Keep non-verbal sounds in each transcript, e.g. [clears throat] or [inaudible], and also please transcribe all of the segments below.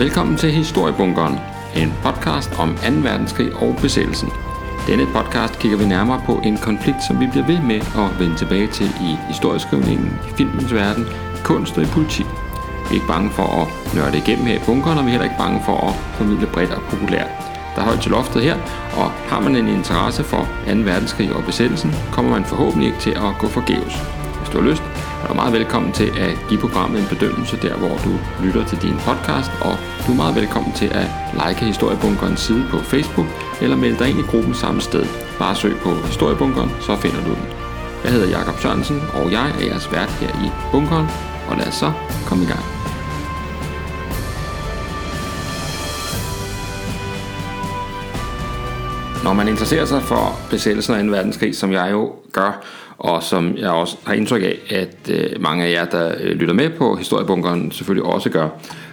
Velkommen til Historiebunkeren, en podcast om 2. verdenskrig og besættelsen. Denne podcast kigger vi nærmere på en konflikt, som vi bliver ved med at vende tilbage til i historieskrivningen, i filmens verden, i kunst og i politik. Vi er ikke bange for at nørde igennem her i bunkeren, og vi er heller ikke bange for at formidle bredt og populært. Der er højt til loftet her, og har man en interesse for 2. verdenskrig og besættelsen, kommer man forhåbentlig ikke til at gå forgæves. Hvis du har lyst, er meget velkommen til at give programmet en bedømmelse der, hvor du lytter til din podcast, og du er meget velkommen til at like Historiebunkerens side på Facebook, eller melde dig ind i gruppen samme sted. Bare søg på Historiebunkeren, så finder du den. Jeg hedder Jakob Sørensen, og jeg er jeres vært her i Bunkeren, og lad os så komme i gang. Når man interesserer sig for besættelsen af 2. verdenskrig, som jeg jo gør, og som jeg også har indtryk af, at øh, mange af jer, der øh, lytter med på Historiebunkeren, selvfølgelig også gør.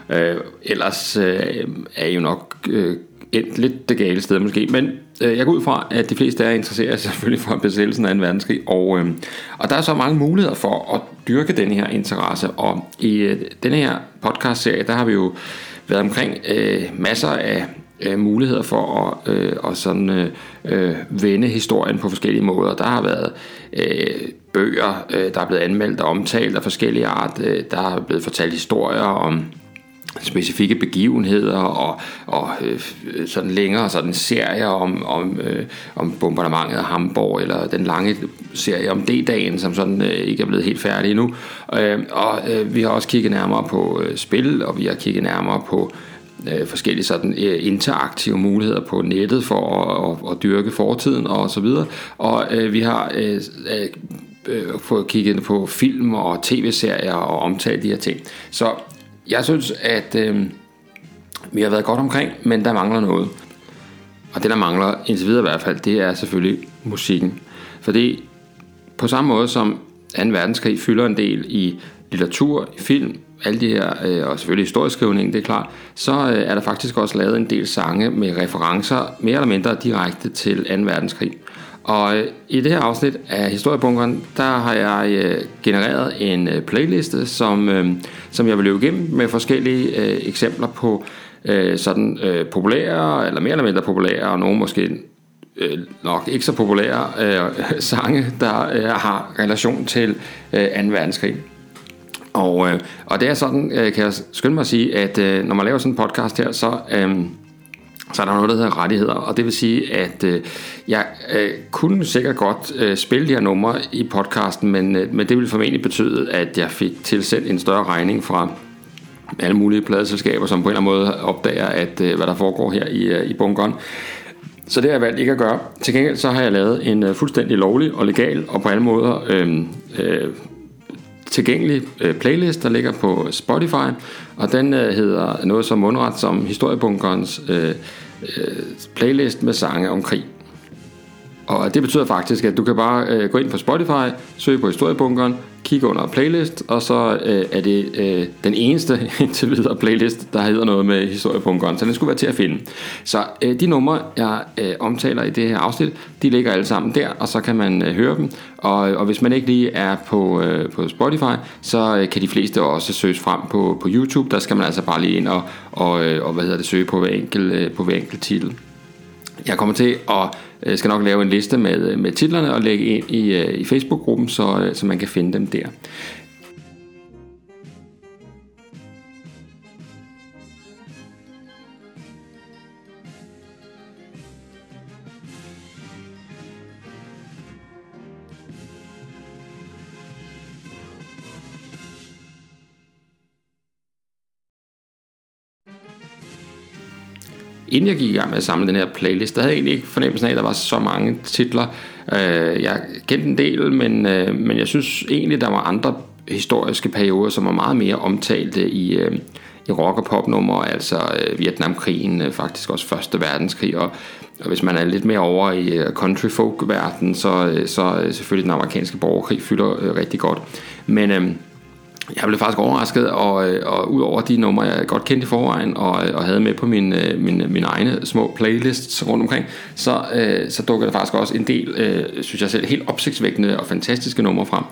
Øh, ellers øh, er I jo nok øh, endt lidt det gale sted måske, men øh, jeg går ud fra, at de fleste af jer interesserer sig [laughs] selvfølgelig for besættelsen af 2. verdenskrig, og, øh, og der er så mange muligheder for at dyrke den her interesse, og i øh, denne her podcast-serie, der har vi jo været omkring øh, masser af øh, muligheder for at, øh, at sådan, øh, øh, vende historien på forskellige måder. Der har været øh, bøger, øh, der er blevet anmeldt og omtalt af forskellige art. Øh, der er blevet fortalt historier om specifikke begivenheder og, og øh, sådan længere sådan serier om, om, øh, om bombardementet af Hamburg eller den lange serie om D-dagen, som sådan øh, ikke er blevet helt færdig endnu. Øh, og øh, vi har også kigget nærmere på øh, spil, og vi har kigget nærmere på øh, Øh, forskellige sådan øh, interaktive muligheder på nettet for at, at, at dyrke fortiden og så videre. Og øh, vi har øh, øh, øh fået kigget på film og tv-serier og omtalt de her ting. Så jeg synes, at øh, vi har været godt omkring, men der mangler noget. Og det, der mangler, indtil videre i hvert fald, det er selvfølgelig musikken. Fordi på samme måde som 2. verdenskrig fylder en del i litteratur, i film, alle de her, øh, og selvfølgelig historieskrivningen, det er klart, så øh, er der faktisk også lavet en del sange med referencer, mere eller mindre direkte til 2. verdenskrig. Og øh, i det her afsnit af Historiebunkeren, der har jeg øh, genereret en øh, playliste, som, øh, som jeg vil løbe igennem med forskellige øh, eksempler på øh, sådan øh, populære, eller mere eller mindre populære, og nogle måske øh, nok ikke så populære øh, [laughs] sange, der øh, har relation til øh, 2. verdenskrig. Og, øh, og det er sådan, øh, kan jeg skynde mig at sige, at øh, når man laver sådan en podcast her, så, øh, så er der noget, der hedder rettigheder. Og det vil sige, at øh, jeg øh, kunne sikkert godt øh, spille de her numre i podcasten, men, øh, men det ville formentlig betyde, at jeg fik tilsendt en større regning fra alle mulige pladeselskaber, som på en eller anden måde opdager, at øh, hvad der foregår her i, øh, i bunkeren. Så det har jeg valgt ikke at gøre. Til gengæld så har jeg lavet en øh, fuldstændig lovlig og legal og på alle måder øh, øh, tilgængelig øh, playlist, der ligger på Spotify, og den øh, hedder noget så mundret som Historiebunkerens øh, playlist med sange om krig. Og det betyder faktisk, at du kan bare øh, gå ind på Spotify, søge på Historiebunkeren, kigge under playlist, og så øh, er det øh, den eneste [laughs] indtil videre playlist, der hedder noget med historiebunkeren, så den skulle være til at finde. Så øh, de numre, jeg øh, omtaler i det her afsnit, de ligger alle sammen der, og så kan man øh, høre dem. Og, og hvis man ikke lige er på, øh, på Spotify, så øh, kan de fleste også søges frem på, på YouTube. Der skal man altså bare lige ind og, og, øh, og hvad hedder det, søge på hver enkelt, øh, på hver enkelt titel. Jeg kommer til at jeg skal nok lave en liste med, med titlerne og lægge ind i, øh, i Facebook-gruppen, så, øh, så man kan finde dem der. Inden jeg gik i gang med at samle den her playlist, der havde jeg egentlig ikke fornemmelsen af, at der var så mange titler. Øh, jeg kendte en del, men, øh, men jeg synes egentlig, der var andre historiske perioder, som var meget mere omtalte i, øh, i rock- og popnummer, altså øh, Vietnamkrigen, øh, faktisk også Første Verdenskrig, og, og hvis man er lidt mere over i øh, country folk verden så, så selvfølgelig den amerikanske borgerkrig fylder rigtig godt. Men jeg blev faktisk overrasket, og, øh, og ud over de numre, jeg godt kendte i forvejen, og, øh, og havde med på min, øh, min, min egne små playlists rundt omkring, så, øh, så dukkede der faktisk også en del, øh, synes jeg selv, helt opsigtsvækkende og fantastiske numre frem.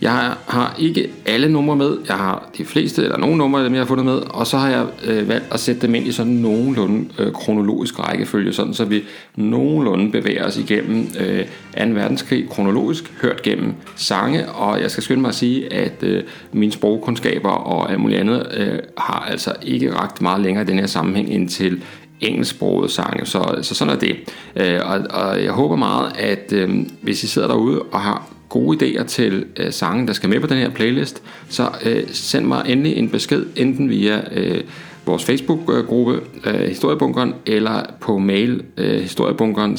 Jeg har, har ikke alle numre med. Jeg har de fleste, eller nogle numre af dem, jeg har fundet med. Og så har jeg øh, valgt at sætte dem ind i sådan nogenlunde øh, kronologisk rækkefølge, sådan så vi nogenlunde bevæger os igennem øh, 2. verdenskrig kronologisk, hørt gennem sange. Og jeg skal skynde mig at sige, at øh, mine sprogkundskaber og alt muligt andet øh, har altså ikke ragt meget længere i den her sammenhæng ind til engelsksprogede sange. Så, så sådan er det. Øh, og, og jeg håber meget, at øh, hvis I sidder derude og har gode idéer til øh, sange, der skal med på den her playlist, så øh, send mig endelig en besked, enten via øh, vores Facebook-gruppe øh, Historiebunkeren, eller på mail øh, historiebunkeren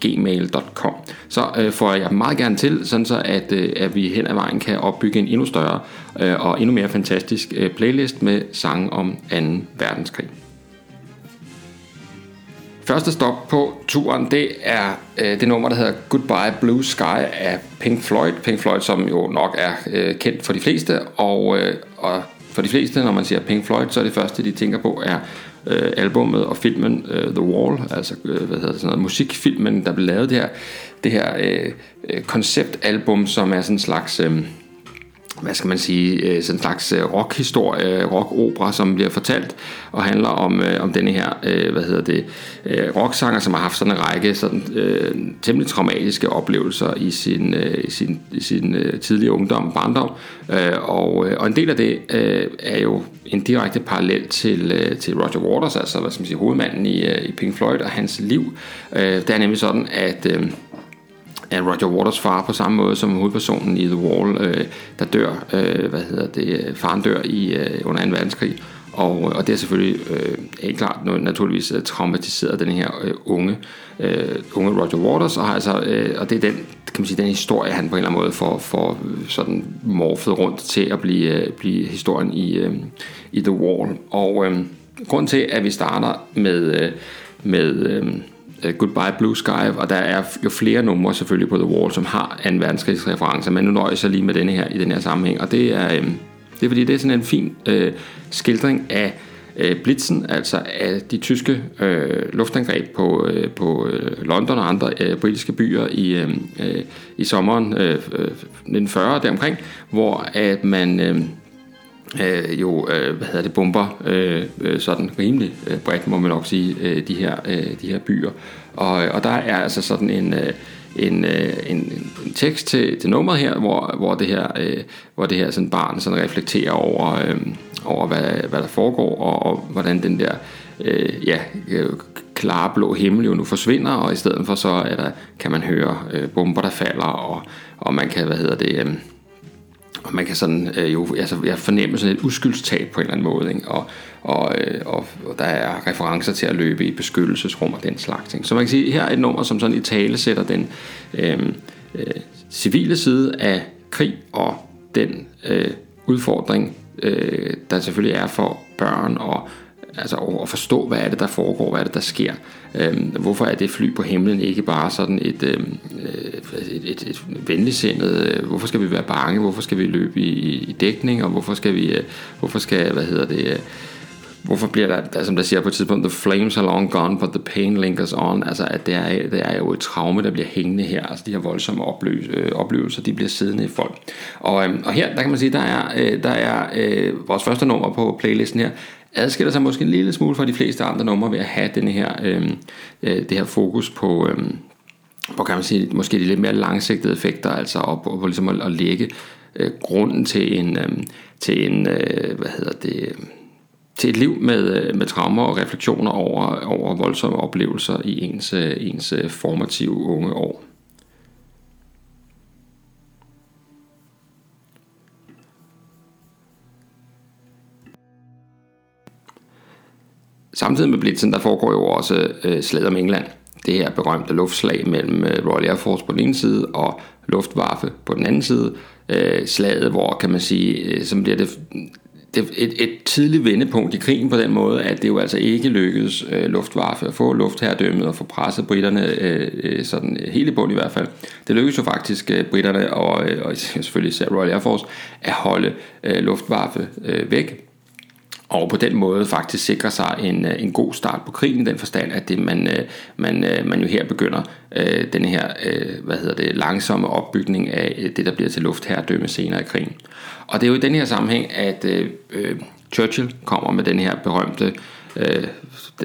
gmail.com. Så øh, får jeg meget gerne til, sådan så at, øh, at vi hen ad vejen kan opbygge en endnu større øh, og endnu mere fantastisk øh, playlist med sange om 2. verdenskrig. Første stop på turen, det er øh, det nummer, der hedder Goodbye Blue Sky af Pink Floyd. Pink Floyd, som jo nok er øh, kendt for de fleste, og, øh, og for de fleste, når man siger Pink Floyd, så er det første, de tænker på, er øh, albummet og filmen øh, The Wall, altså øh, hvad hedder det, sådan noget, musikfilmen, der blev lavet det her, det her øh, øh konceptalbum, som er sådan en slags... Øh, hvad skal man sige, øh, sådan en slags øh, rockhistorie, øh, rockopera, som bliver fortalt og handler om, om denne her, hvad hedder det, rocksanger, som har haft sådan en række sådan, øh, temmelig traumatiske oplevelser i sin, øh, i sin, i sin øh, tidlige ungdom, barndom, øh, og, og en del af det øh, er jo en direkte parallel til, øh, til Roger Waters, altså hvad skal man sige, hovedmanden i, øh, i Pink Floyd og hans liv. Øh, det er nemlig sådan, at øh, af Roger Waters far på samme måde som hovedpersonen i The Wall, øh, der dør, øh, hvad hedder det, øh, faren dør i, øh, under 2. verdenskrig. Og, og det er selvfølgelig øh, helt klart naturligvis øh, traumatiseret den her øh, unge, øh, unge Roger Waters, og, altså, øh, og det er den, kan man sige, den historie, han på en eller anden måde får, får sådan morfet rundt til at blive, øh, blive historien i, øh, i The Wall. Og øh, grund til, at vi starter med, øh, med øh, uh, Goodbye Blue Sky, og der er jo flere numre selvfølgelig på The Wall, som har en verdenskrigsreferencer, men nu nøjes jeg lige med denne her i den her sammenhæng, og det er, øh, det er fordi, det er sådan en fin øh, skildring af øh, Blitzen, altså af de tyske øh, luftangreb på, øh, på øh, London og andre øh, britiske byer i, øhm, øh, i sommeren øh, øh 1940 deromkring, hvor at man øh, øh, jo øh, hvad hedder det bomber øh, øh, sådan rimelig øh, bredt må man nok sige øh, de her øh, de her byer. Og, og der er altså sådan en øh, en, øh, en, en tekst til, til nummeret her, hvor, hvor det her, øh, hvor det her sådan barn sådan reflekterer over, øh, over hvad, hvad der foregår, og, og hvordan den der øh, ja, øh, klare blå himmel jo nu forsvinder, og i stedet for så er der, kan man høre øh, bomber, der falder, og, og man kan, hvad hedder det, øh, og man kan sådan øh, jo, altså jeg fornemmer sådan et uskyldstab på en eller anden måde, ikke? Og, og, øh, og, og der er referencer til at løbe i beskyttelsesrum og den slags ting. Så man kan sige, her er et nummer, som sådan i tale sætter den øh, øh, civile side af krig og den øh, udfordring, øh, der selvfølgelig er for børn og altså at forstå, hvad er det, der foregår, hvad er det, der sker. Øhm, hvorfor er det fly på himlen ikke bare sådan et, øhm, øh, et, et, et venligsindet, øh, hvorfor skal vi være bange, hvorfor skal vi løbe i, i dækning, og hvorfor skal vi, øh, hvorfor skal, hvad hedder det, øh, hvorfor bliver der, der, som der siger på et tidspunkt, the flames are long gone, but the pain lingers on, altså at det er, det er jo et traume, der bliver hængende her, altså de her voldsomme opløs, øh, oplevelser, de bliver siddende i folk. Og, øh, og her, der kan man sige, der er, øh, der er øh, vores første nummer på playlisten her, adskiller sig måske en lille smule fra de fleste andre numre ved at have den her, øhm, øh, det her fokus på, øh, på kan man sige, måske de lidt mere langsigtede effekter, altså op på, på ligesom at, at lægge øh, grunden til en, øh, til en øh, hvad hedder det, til et liv med, øh, med traumer og refleksioner over, over voldsomme oplevelser i ens, øh, ens øh, formative unge år. Samtidig med Blitzen, der foregår jo også øh, slaget om England. Det her berømte luftslag mellem øh, Royal Air Force på den ene side og Luftwaffe på den anden side. Øh, slaget, hvor kan man sige, øh, som bliver det, det et, et tidligt vendepunkt i krigen på den måde, at det jo altså ikke lykkedes øh, Luftwaffe at få luftherredømmet og få presset britterne øh, øh, sådan helt i bund i hvert fald. Det lykkedes jo faktisk øh, britterne og, øh, og [laughs] selvfølgelig især Royal Air Force at holde øh, Luftwaffe øh, væk og på den måde faktisk sikre sig en, øh, en god start på krigen, i den forstand, at det, man, øh, man, øh, man jo her begynder øh, den her hvad hedder det, langsomme opbygning af det, der bliver til luftherredømme senere i krigen. Og det er jo i den her sammenhæng, at øh, Churchill kommer med den her berømte øh,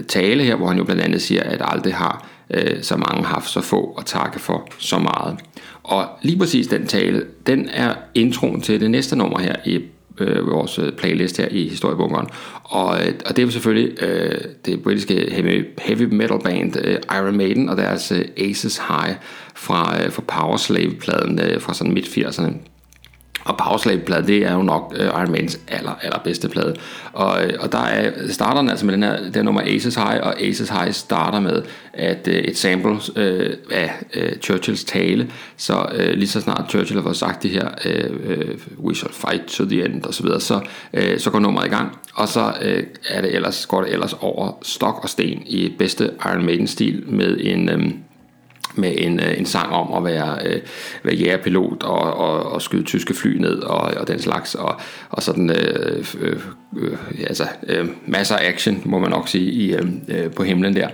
tale her, hvor han jo blandt andet siger, at aldrig har øh, så mange haft så få at takke for så meget. Og lige præcis den tale, den er introen til det næste nummer her i øh, vores øh, playlist her i historiebunkeren. Og, øh, og det er selvfølgelig øh, det britiske heavy, heavy metal band øh, Iron Maiden og deres øh, Aces High fra, øh, fra Power Slave-pladen øh, fra sådan midt-80'erne. Og Powerslave-plade, det er jo nok øh, Iron Maidens aller, allerbedste plade. Og, øh, og der er, starter den altså med den her, den nummer Aces High, og Aces High starter med at øh, et sample øh, af øh, Churchills tale, så øh, lige så snart Churchill har fået sagt det her, øh, øh we shall fight to the end, osv., så så, øh, så går nummeret i gang, og så øh, er det ellers, går det ellers over stok og sten i bedste Iron Maiden-stil med en... Øh, med en, øh, en sang om at være, øh, være jægerpilot og, og, og skyde tyske fly ned og, og den slags og, og sådan øh, øh, øh, altså øh, masser af action må man nok sige i, øh, øh, på himlen der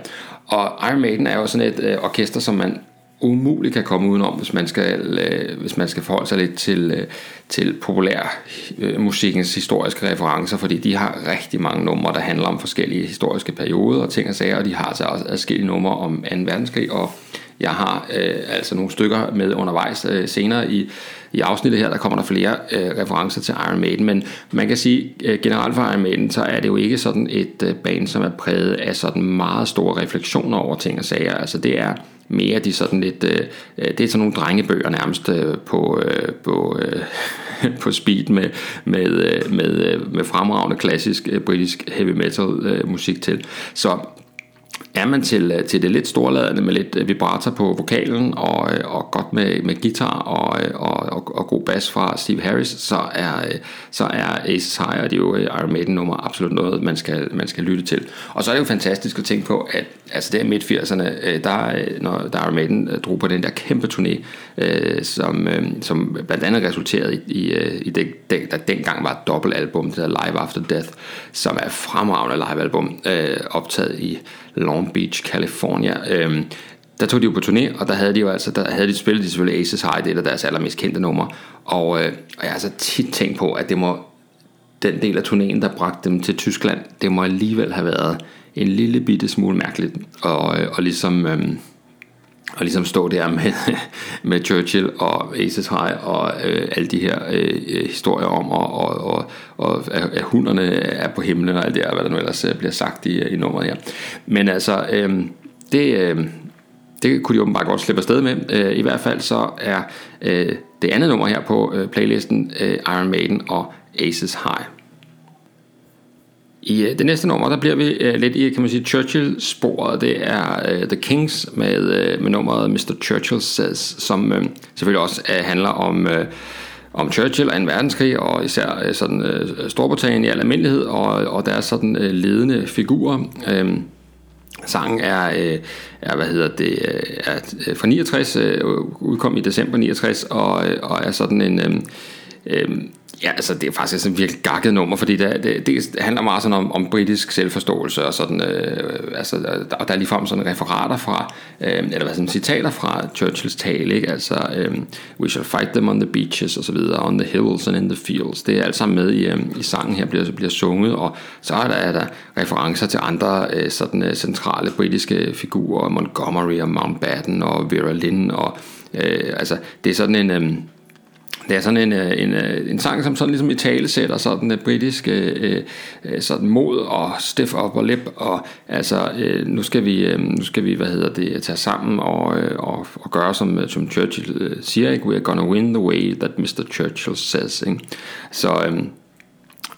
og Iron Maiden er jo sådan et øh, orkester som man umuligt kan komme udenom, hvis man skal, øh, hvis man skal forholde sig lidt til, øh, til populær øh, musikens historiske referencer, fordi de har rigtig mange numre, der handler om forskellige historiske perioder og ting og sager, og de har altså også forskellige numre om 2. verdenskrig, og jeg har øh, altså nogle stykker med undervejs øh, senere i, i afsnittet her, der kommer der flere øh, referencer til Iron Maiden, men man kan sige øh, generelt for Iron Maiden, så er det jo ikke sådan et øh, band, som er præget af sådan meget store refleksioner over ting og sager, altså det er mere de sådan lidt, øh, øh det er sådan nogle drengebøger nærmest øh, på, øh, på, øh, [laughs] på speed med, med, øh, med, øh, med fremragende klassisk øh, britisk heavy metal øh, musik til. Så er man til, øh, til det lidt storladende med lidt øh, vibrator på vokalen og, øh, og godt med, med guitar og, og, og, og god bas fra Steve Harris, så er, så er Ace High og de jo Iron Maiden nummer absolut noget, man skal, man skal lytte til. Og så er det jo fantastisk at tænke på, at altså der midt 80'erne, der, når der Iron Maiden drog på den der kæmpe turné, som, som blandt andet resulterede i, i, i det, der dengang var et dobbeltalbum, det der Live After Death, som er fremragende livealbum, optaget i Long Beach, California. Øhm, der tog de jo på turné, og der havde de jo altså, der havde de spillet de selvfølgelig Aces High, det er deres allermest kendte nummer. Og, øh, og jeg har altså tit tænkt på, at det må, den del af turnéen, der bragte dem til Tyskland, det må alligevel have været en lille bitte smule mærkeligt. Og, øh, og ligesom... Øh, og ligesom stå der med, [laughs] med Churchill og Aces High og øh, alle de her øh, historier om, og, og, og, og at hunderne er på himlen og alt det, hvad der nu ellers øh, bliver sagt i, i nummeret her. Men altså, øh, det, øh, det kunne de åbenbart godt slippe afsted med. Øh, I hvert fald så er øh, det andet nummer her på øh, playlisten øh, Iron Maiden og Aces High. I øh, det næste nummer, der bliver vi uh, lidt i, kan man sige, Churchill-sporet. Det er uh, The Kings med, uh, med nummeret Mr. Churchill Says, som uh, selvfølgelig også uh, handler om... Uh, om Churchill og en verdenskrig, og især uh, sådan, uh, Storbritannien i al almindelighed, og, og der er sådan uh, ledende figurer. Uh, sangen er, øh, er, hvad hedder det, er fra 69, øh, udkom i december 69, og, og er sådan en... øh, Ja, altså det er faktisk et virkelig gakket nummer, fordi det, det, det handler meget sådan om, om britisk selvforståelse, og sådan, øh, altså, der, og der er ligefrem sådan referater fra, øh, eller hvad sådan citater fra Churchills tale, ikke? altså øh, we shall fight them on the beaches, og så videre, on the hills and in the fields, det er alt sammen med i, øh, i sangen her, bliver, bliver sunget, og så er der, er der referencer til andre øh, sådan øh, centrale britiske figurer, Montgomery og Mountbatten og Vera Lynn, og øh, altså det er sådan en... Øh, det er sådan en, øh, en, øh, en sang, som sådan ligesom i tale sætter sådan et britisk øh, sådan mod og stiff op og lip, og altså øh, nu skal vi, øh, nu skal vi, hvad hedder det, tage sammen og, øh, og, og gøre som, som Churchill siger, ikke? we're gonna win the way that Mr. Churchill says, ikke? Så, øh,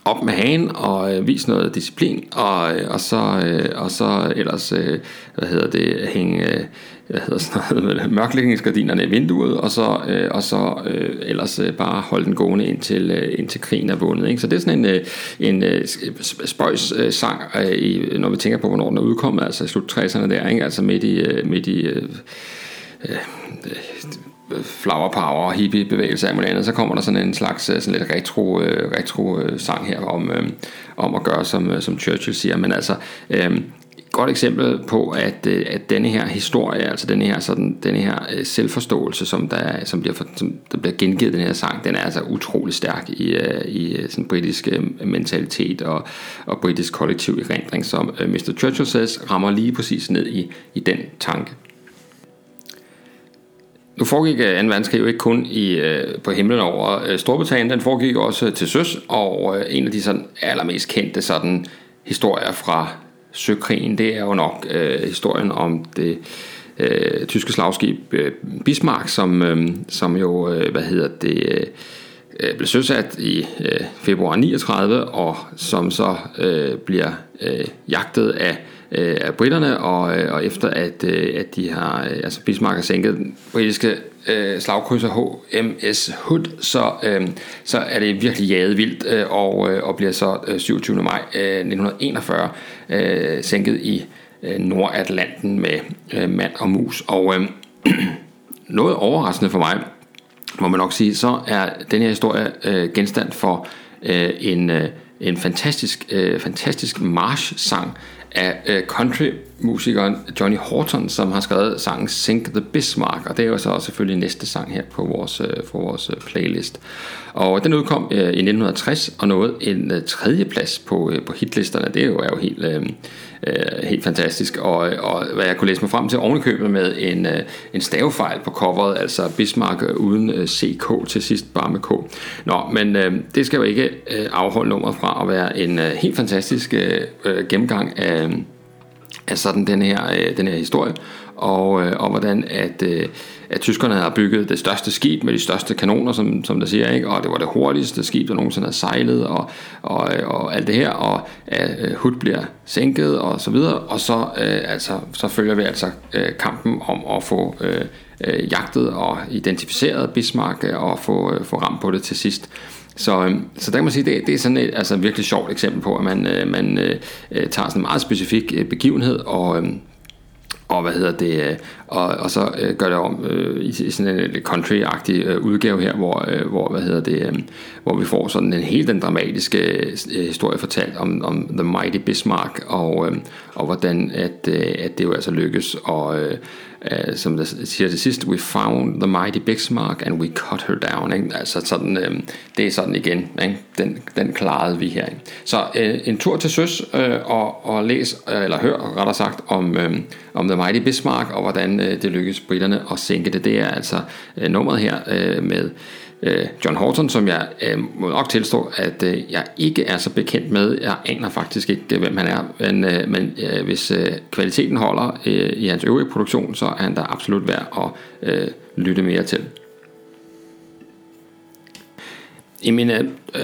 op med hagen og øh, vis noget disciplin og, øh, og så øh, og så ellers øh, hvad hedder det hænge øh, hvad hedder sådan noget, mørklægningsgardinerne i vinduet og så øh, og så øh, ellers øh, bare holde den gående indtil øh, indtil krigen er vundet ikke? så det er sådan en øh, en øh, spøjs øh, sang øh, i, når vi tænker på hvornår den er udkommet altså i slut 60'erne der ikke? altså midt i øh, midt i øh, øh, øh flower power og hippie bevægelse af andet, så kommer der sådan en slags øh, sådan lidt retro, øh, retro sang her om, om at gøre som, som Churchill siger, men altså godt eksempel på, at, øh, at denne her historie, altså denne her, sådan, denne her øh, selvforståelse, som der, som bliver, som der bliver gengivet den her sang, den er altså utrolig stærk i, øh, i sådan britisk mentalitet og, og britisk kollektiv erindring, som Mr. Churchill says, rammer lige præcis ned i, i den tanke. Nu foregik 2. verdenskrig jo ikke kun i, på himlen over Storbritannien, den foregik også til søs, og en af de sådan allermest kendte sådan historier fra søkrigen, det er jo nok øh, historien om det øh, tyske slagskib øh, Bismarck, som, øh, som jo, øh, hvad hedder det, øh, øh blev søsat i øh, februar 39, og som så øh, bliver øh, jagtet af øh, af britterne, og, øh, og efter at, øh, at de har, øh, altså Bismarck har sænket den britiske øh, slagkrydser HMS Hood, så, øh, så er det virkelig jaget vildt, øh, og, øh, og bliver så øh, 27. maj øh, 1941 øh, sænket i øh, Nordatlanten med øh, mand og mus. Og øh, [clears throat] noget overraskende for mig, må man nok sige, så er den her historie øh, genstand for øh, en, øh, en fantastisk, øh, fantastisk march-sang af øh, country-musikeren Johnny Horton, som har skrevet sangen Sink the Bismarck, og det er jo så selvfølgelig næste sang her på vores, øh, på vores øh, playlist. Og den udkom øh, i 1960 og nåede en øh, tredje plads på, øh, på hitlisterne. Det er jo, er jo helt, øh, øh, helt fantastisk, og, og hvad jeg kunne læse mig frem til ovenikøbet med en, øh, en stavefejl på coveret, altså Bismarck uden øh, CK til sidst, bare med K. Nå, men øh, det skal jo ikke øh, afholde nummeret fra at være en øh, helt fantastisk øh, øh gennemgang af, af sådan den her, øh, den her historie, og, øh, og hvordan at, øh, at tyskerne havde bygget det største skib med de største kanoner, som, som der siger, ikke? og det var det hurtigste skib, der nogensinde havde sejlet, og, og, og alt det her, og øh, Hood bliver sænket, og så videre, og så, øh, altså, så følger vi altså øh, kampen om at få øh, øh, jagtet og identificeret Bismarck, øh, og få, øh, få ramt på det til sidst. Så, øh, så der kan man sige, det, det er sådan et altså, virkelig sjovt eksempel på, at man, øh, man øh, tager sådan en meget specifik begivenhed, og, øh, og hvad hedder det, øh, og, og så øh, gør det om øh, i, i sådan en country-agtig øh, udgave her, hvor, øh, hvor, hvad hedder det, øh, hvor vi får sådan en helt den dramatiske øh, historie fortalt om, om The Mighty Bismarck, og, øh, og hvordan at, øh, at det jo altså lykkes at, øh, uh, som der siger til sidst, we found the mighty Bismarck and we cut her down. Ikke? Altså sådan, øh, det er sådan igen, ikke? Den, den klarede vi her. Ikke? Så øh, en tur til søs øh, og, og læs, øh, eller hør rettere sagt, om, øh, om the mighty Bismarck og hvordan øh, det lykkedes britterne at sænke det. Det er altså øh, nummeret her øh, med øh, John Horton, som jeg øh, må nok tilstå, at øh, jeg ikke er så bekendt med. Jeg aner faktisk ikke, øh, hvem han er, men, øh, men øh, hvis øh, kvaliteten holder øh, i hans øvrige produktion, så er han da absolut værd at øh, lytte mere til. I mine, øh,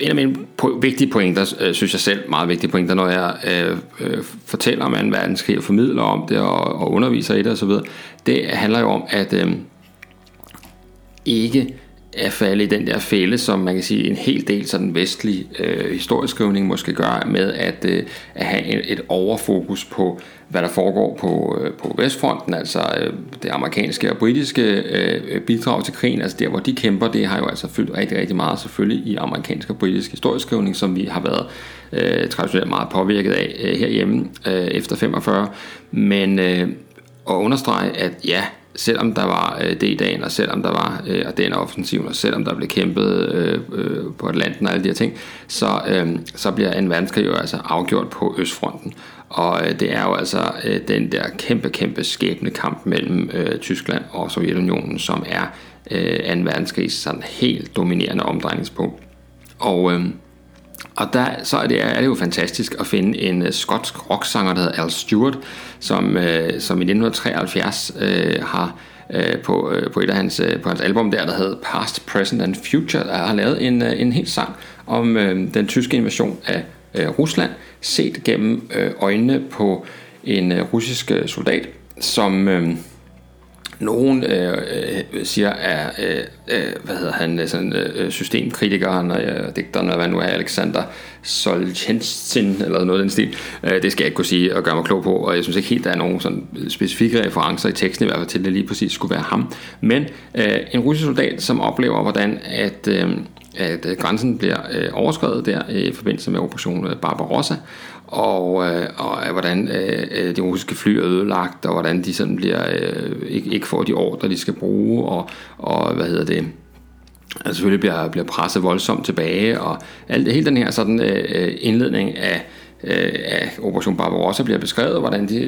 en af mine po- vigtige pointer, øh, synes jeg selv, meget vigtige pointer, når jeg øh, øh, fortæller om 2. verdenskrig og formidler om det og, og underviser i det osv., det handler jo om, at øh, ikke at falde i den der fælde, som man kan sige en hel del sådan vestlig øh, historieskrivning måske gør med at, øh, at have et, et overfokus på, hvad der foregår på, øh, på Vestfronten, altså øh, det amerikanske og britiske øh, bidrag til krigen, altså der hvor de kæmper, det har jo altså fyldt rigtig, rigtig meget selvfølgelig i amerikansk og britisk historieskrivning, som vi har været øh, traditionelt meget påvirket af øh, herhjemme øh, efter 45, men øh, at understrege, at ja, selvom der var øh, D-dagen, og selvom der var øh, den offensiv, og selvom der blev kæmpet øh, øh, på Atlanten og alle de her ting, så, øh, så bliver en verdenskrig jo altså afgjort på Østfronten. Og øh, det er jo altså øh, den der kæmpe, kæmpe skæbne kamp mellem øh, Tyskland og Sovjetunionen, som er øh, 2. verdenskrigs sådan helt dominerende omdrejningspunkt. Og øh, og der, så er det, er det jo fantastisk at finde en uh, skotsk rocksanger, der hedder Al Stewart, som, uh, som i 1973 uh, øh, har uh, på, uh, på et af hans, uh, på hans album der, der hedder Past, Present and Future, der har lavet en, uh, en helt sang om uh, den tyske invasion af uh, Rusland, set gennem uh, øjnene på en uh, russisk soldat, som... Uh, nogen øh, øh, siger er, øh, øh hvad hedder han, øh, sådan, øh, systemkritikeren og øh, digteren, hvad nu er, Alexander Solzhenitsyn, eller noget af den stil. Øh, det skal jeg ikke kunne sige og gøre mig klog på, og jeg synes ikke helt, der er nogen sådan specifikke referencer i teksten, i hvert fald til, at det lige præcis skulle være ham. Men øh, en russisk soldat, som oplever, hvordan at, øh, at øh, grænsen bliver øh, overskrevet der i forbindelse med Operation øh, Barbarossa, og, øh, og øh, hvordan øh, de russiske fly er ødelagt, og hvordan de sådan bliver, øh, ikke, ikke får de ordre, de skal bruge, og, og hvad hedder det, altså selvfølgelig bliver, bliver presset voldsomt tilbage, og alt, hele den her sådan øh, indledning af, af Operation Barbarossa bliver beskrevet, hvordan de,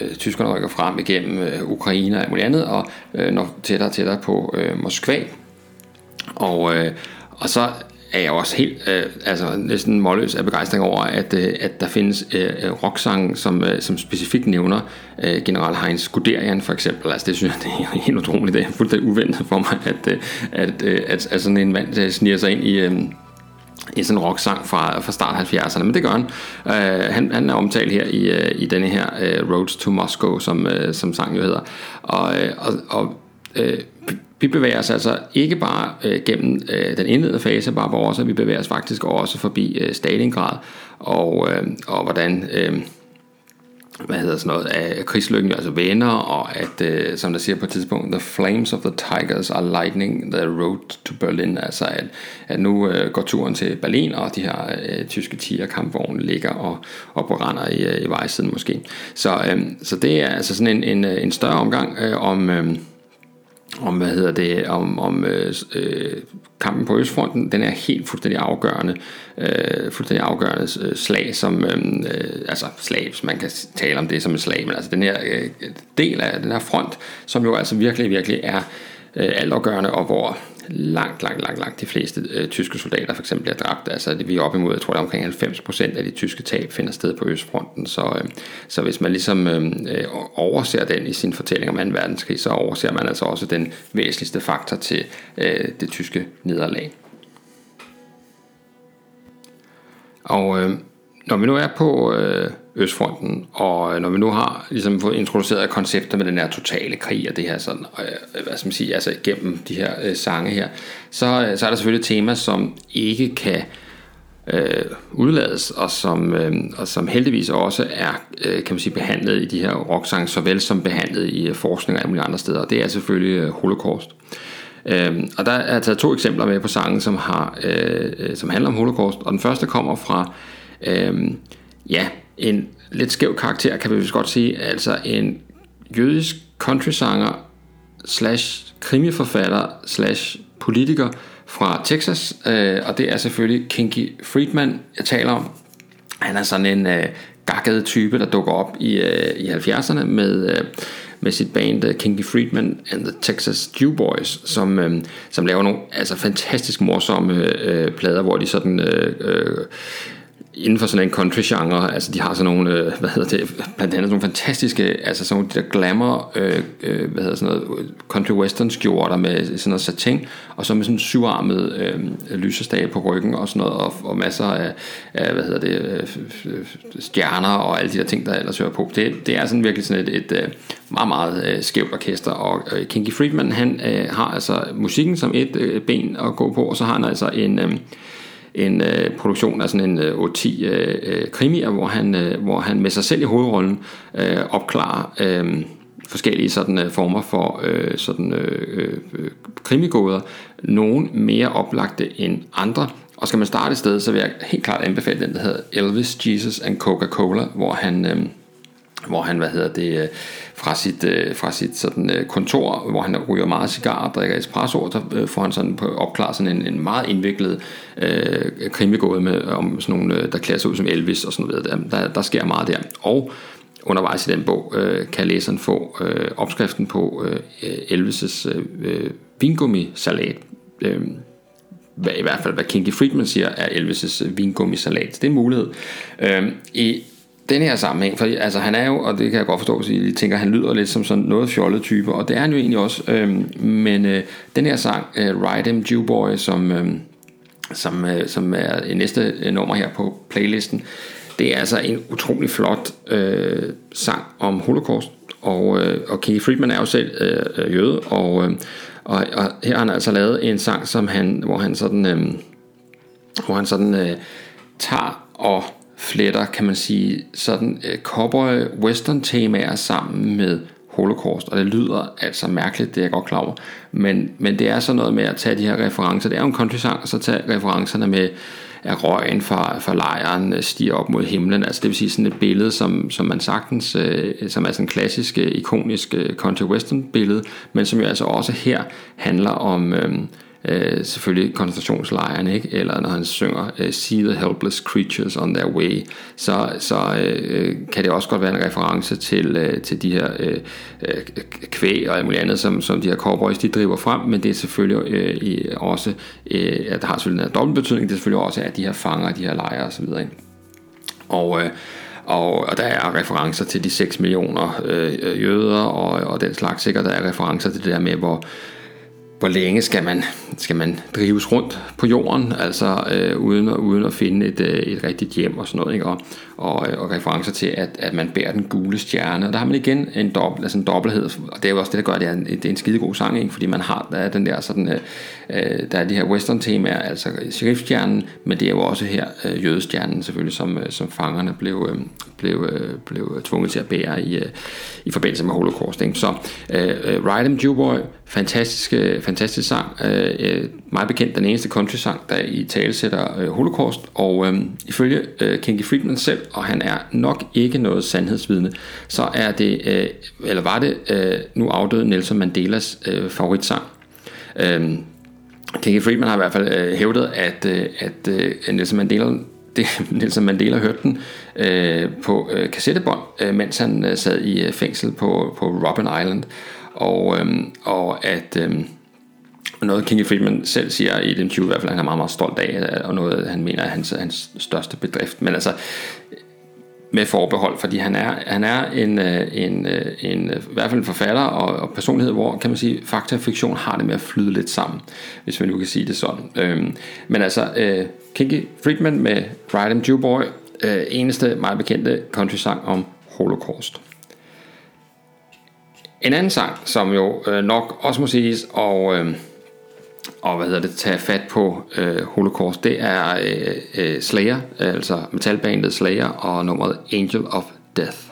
øh, tyskerne rykker frem igennem øh, Ukraine og alt muligt andet, og øh, når tættere og tættere på øh, Moskva. Og, øh, og så er jeg også helt øh, altså næsten målløs af begejstring over, at, øh, at der findes øh, øh rocksange, som, øh, som specifikt nævner øh, general Heinz Guderian for eksempel. Altså det synes jeg, [laughs] det er helt utroligt. Det er fuldstændig uventet for mig, at, øh, at, øh, at, at sådan en mand der sniger sig ind i... Øh, i sådan en rocksang fra, fra start 70'erne, men det gør han. Øh, han. Han er omtalt her i, øh, i denne her øh, Roads to Moscow, som, øh, som sang jo hedder. Og, øh, og, og øh, vi bevæger os altså ikke bare øh, gennem øh, den indledende fase af Barbarossa, vi bevæger os faktisk også forbi øh, Stalingrad, og, øh, og hvordan... Øh, hvad hedder sådan noget, af krigslykken altså vender, og at, øh, som der siger på et tidspunkt, the flames of the tigers are lightning the road to Berlin, altså at, at nu øh, går turen til Berlin, og de her øh, tyske tiger kampvogne ligger og, og brænder i, øh, i vejsiden måske. Så, øh, så det er altså sådan en, en, øh, en større omgang øh, om... Øh, om hvad hedder det om, om øh, øh, kampen på Østfronten den er helt fuldstændig afgørende øh, fuldstændig afgørende øh, slag som øh, øh altså slag man kan tale om det som et slag men altså den her øh, del af den her front som jo altså virkelig virkelig er øh, Øh, altafgørende og hvor langt, langt, langt, langt de fleste øh, tyske soldater for eksempel bliver dræbt. Altså det, vi er op imod, jeg tror det er omkring 90% af de tyske tab finder sted på Østfronten. Så, øh, så hvis man ligesom øh, øh overser den i sin fortælling om 2. verdenskrig, så overser man altså også den væsentligste faktor til øh, det tyske nederlag. Og øh, når vi nu er på øh, Østfronten, og øh, når vi nu har ligesom fået introduceret koncepter med den her totale krig og det her sådan, øh, øh hvad skal man sige, altså gennem de her øh, sange her, så, øh, så er der selvfølgelig et tema, som ikke kan øh, udlades, og som, øh, og som heldigvis også er øh, kan man sige, behandlet i de her rocksange, såvel som behandlet i øh, forskning og alle mulige andre steder, og det er selvfølgelig øh, Holocaust. Øh, og der er taget to eksempler med på sangen, som, har, øh som handler om Holocaust, og den første kommer fra øh, ja, en lidt skæv karakter, kan vi vist godt sige. Altså en jødisk countrysanger slash krimiforfatter slash politiker fra Texas, øh, og det er selvfølgelig Kinky Friedman, jeg taler om. Han er sådan en øh, gakket type, der dukker op i, øh, i 70'erne med, øh, med sit band uh, Kinky Friedman and the Texas Jew Boys, som, øh, som laver nogle altså fantastisk morsomme øh, øh plader, hvor de sådan øh, øh, inden for sådan en country-genre, altså de har sådan nogle, øh, hvad hedder det, blandt andet nogle fantastiske, altså sådan nogle de der glamour, øh, øh, hvad hedder sådan noget, country western skjorter med sådan noget satin, og så med sådan en syvarmet øh, lysestage på ryggen og sådan noget, og, og masser af, af, hvad hedder det, øh, stjerner og alle de der ting, der ellers hører på. Det, det er sådan virkelig sådan et, et, et meget, meget øh, skævt orkester, og øh, Kinky Friedman, han øh, har altså musikken som et øh, ben at gå på, og så har han altså en... Øh, en øh, produktion af sådan en øh, 8-10 øh, øh, krimier, hvor han, øh, hvor han med sig selv i hovedrollen øh, opklarer øh, forskellige sådan øh, former for øh, sådan øh, øh, krimigåder. Nogle mere oplagte end andre. Og skal man starte et sted, så vil jeg helt klart anbefale den, der hedder Elvis, Jesus and Coca-Cola, hvor han... Øh, hvor han, hvad hedder det, øh, fra sit, øh, fra sit sådan, øh, kontor, hvor han ryger meget cigar og drikker espresso, så øh, får han sådan på opklaret sådan en, en meget indviklet øh, krimigåde med, om sådan nogle, øh, der klæder sig ud som Elvis og sådan noget. Der, der, der sker meget der. Og undervejs i den bog øh, kan læseren få øh, opskriften på øh, Elvis' øh, øh vingummi-salat. Øh, hvad, i hvert fald hvad Kinky Friedman siger er Elvis' vingummi-salat. Det er en mulighed. Øh, I den her sammenhæng, for altså, han er jo, og det kan jeg godt forstå, hvis I tænker, han lyder lidt som sådan noget fjollet type, og det er han jo egentlig også, øhm, men øh, den her sang, øh, Ride Em Jewboy, som, øh, som, øh, som er næste øh, nummer her på playlisten, det er altså en utrolig flot øh, sang om holocaust, og, øh, og Keith Friedman er jo selv øh, øh jøde, og, øh, og, og her har han altså lavet en sang, som han, hvor han sådan, øh, hvor han sådan øh, tager og fletter, kan man sige, sådan øh, cowboy øh, western temaer sammen med holocaust, og det lyder altså mærkeligt, det er jeg godt klar over, men, men det er så noget med at tage de her referencer, det er jo en country sang, og så tage referencerne med, at røgen fra, fra lejren øh, stiger op mod himlen, altså det vil sige sådan et billede, som, som man sagtens, øh, som er sådan en klassisk, øh, ikonisk country western billede, men som jo altså også her handler om, øh, øh, selvfølgelig koncentrationslejren, ikke? eller når han synger uh, See the helpless creatures on their way, så, så øh, kan det også godt være en reference til, øh, til de her øh, øh, kvæg og alt muligt andet, som, som de her cowboys de driver frem, men det er selvfølgelig øh, i, også, øh, at det har selvfølgelig en dobbelt betydning, det er selvfølgelig også, at de her fanger, de her lejre osv. Og, øh, og, og der er referencer til de 6 millioner øh, jøder og, og den slags sikkert, der er referencer til det der med, hvor, hvor længe skal man, skal man drives rundt på jorden, altså øh, uden, at, uden at finde et, øh, et rigtigt hjem og sådan noget, ikke? Og, og, øh, og referencer til, at, at man bærer den gule stjerne. Og der har man igen en, dobbelt, altså en dobbelthed, og det er jo også det, der gør, at det er en, det er en skidegod sang, ikke? fordi man har der er den der sådan, øh, øh der er de her western temaer, altså sheriffstjernen, men det er jo også her øh, jødestjernen selvfølgelig, som, øh, som fangerne blev, øh, blev, øh, blev øh, tvunget til at bære i, øh, i forbindelse med holocaust. Ikke? Så øh, øh Ride Em Jewboy, fantastisk, øh, fantastisk sang, øh, øh meget bekendt den eneste country sang, der i tale sætter øh, holocaust, og øh, ifølge øh, Kinky Friedman selv, og han er nok ikke noget sandhedsvidne, så er det, øh, eller var det øh, nu afdøde Nelson Mandelas øh, favoritsang. Øh, Kinky Friedman har i hvert fald øh, hævdet, at, øh, at øh, Nelson Mandela det, Nelson Mandela hørte den øh, på øh, kassettebånd, øh, mens han øh, sad i øh, fængsel på, på Robben Island, og, øh, og at øh, noget King e. Friedman selv siger i den 20 i hvert fald, han er meget, meget stolt af, øh, og noget han mener er hans, hans største bedrift. Men altså, med forbehold, fordi han er, han er en, øh, en, øh, en, en, i hvert fald en forfatter og, og personlighed, hvor kan man sige, fakta og fiktion har det med at flyde lidt sammen, hvis man nu kan sige det sådan. Øhm, men altså, øh, Kinky Friedman med Ride Em Jewboy, øh, eneste meget bekendte country sang om Holocaust. En anden sang, som jo øh, nok også må siges, og øh, og hvad hedder det, tage fat på øh, Holocaust, det er øh, øh, Slayer, altså metalbandet Slayer og nummeret Angel of Death.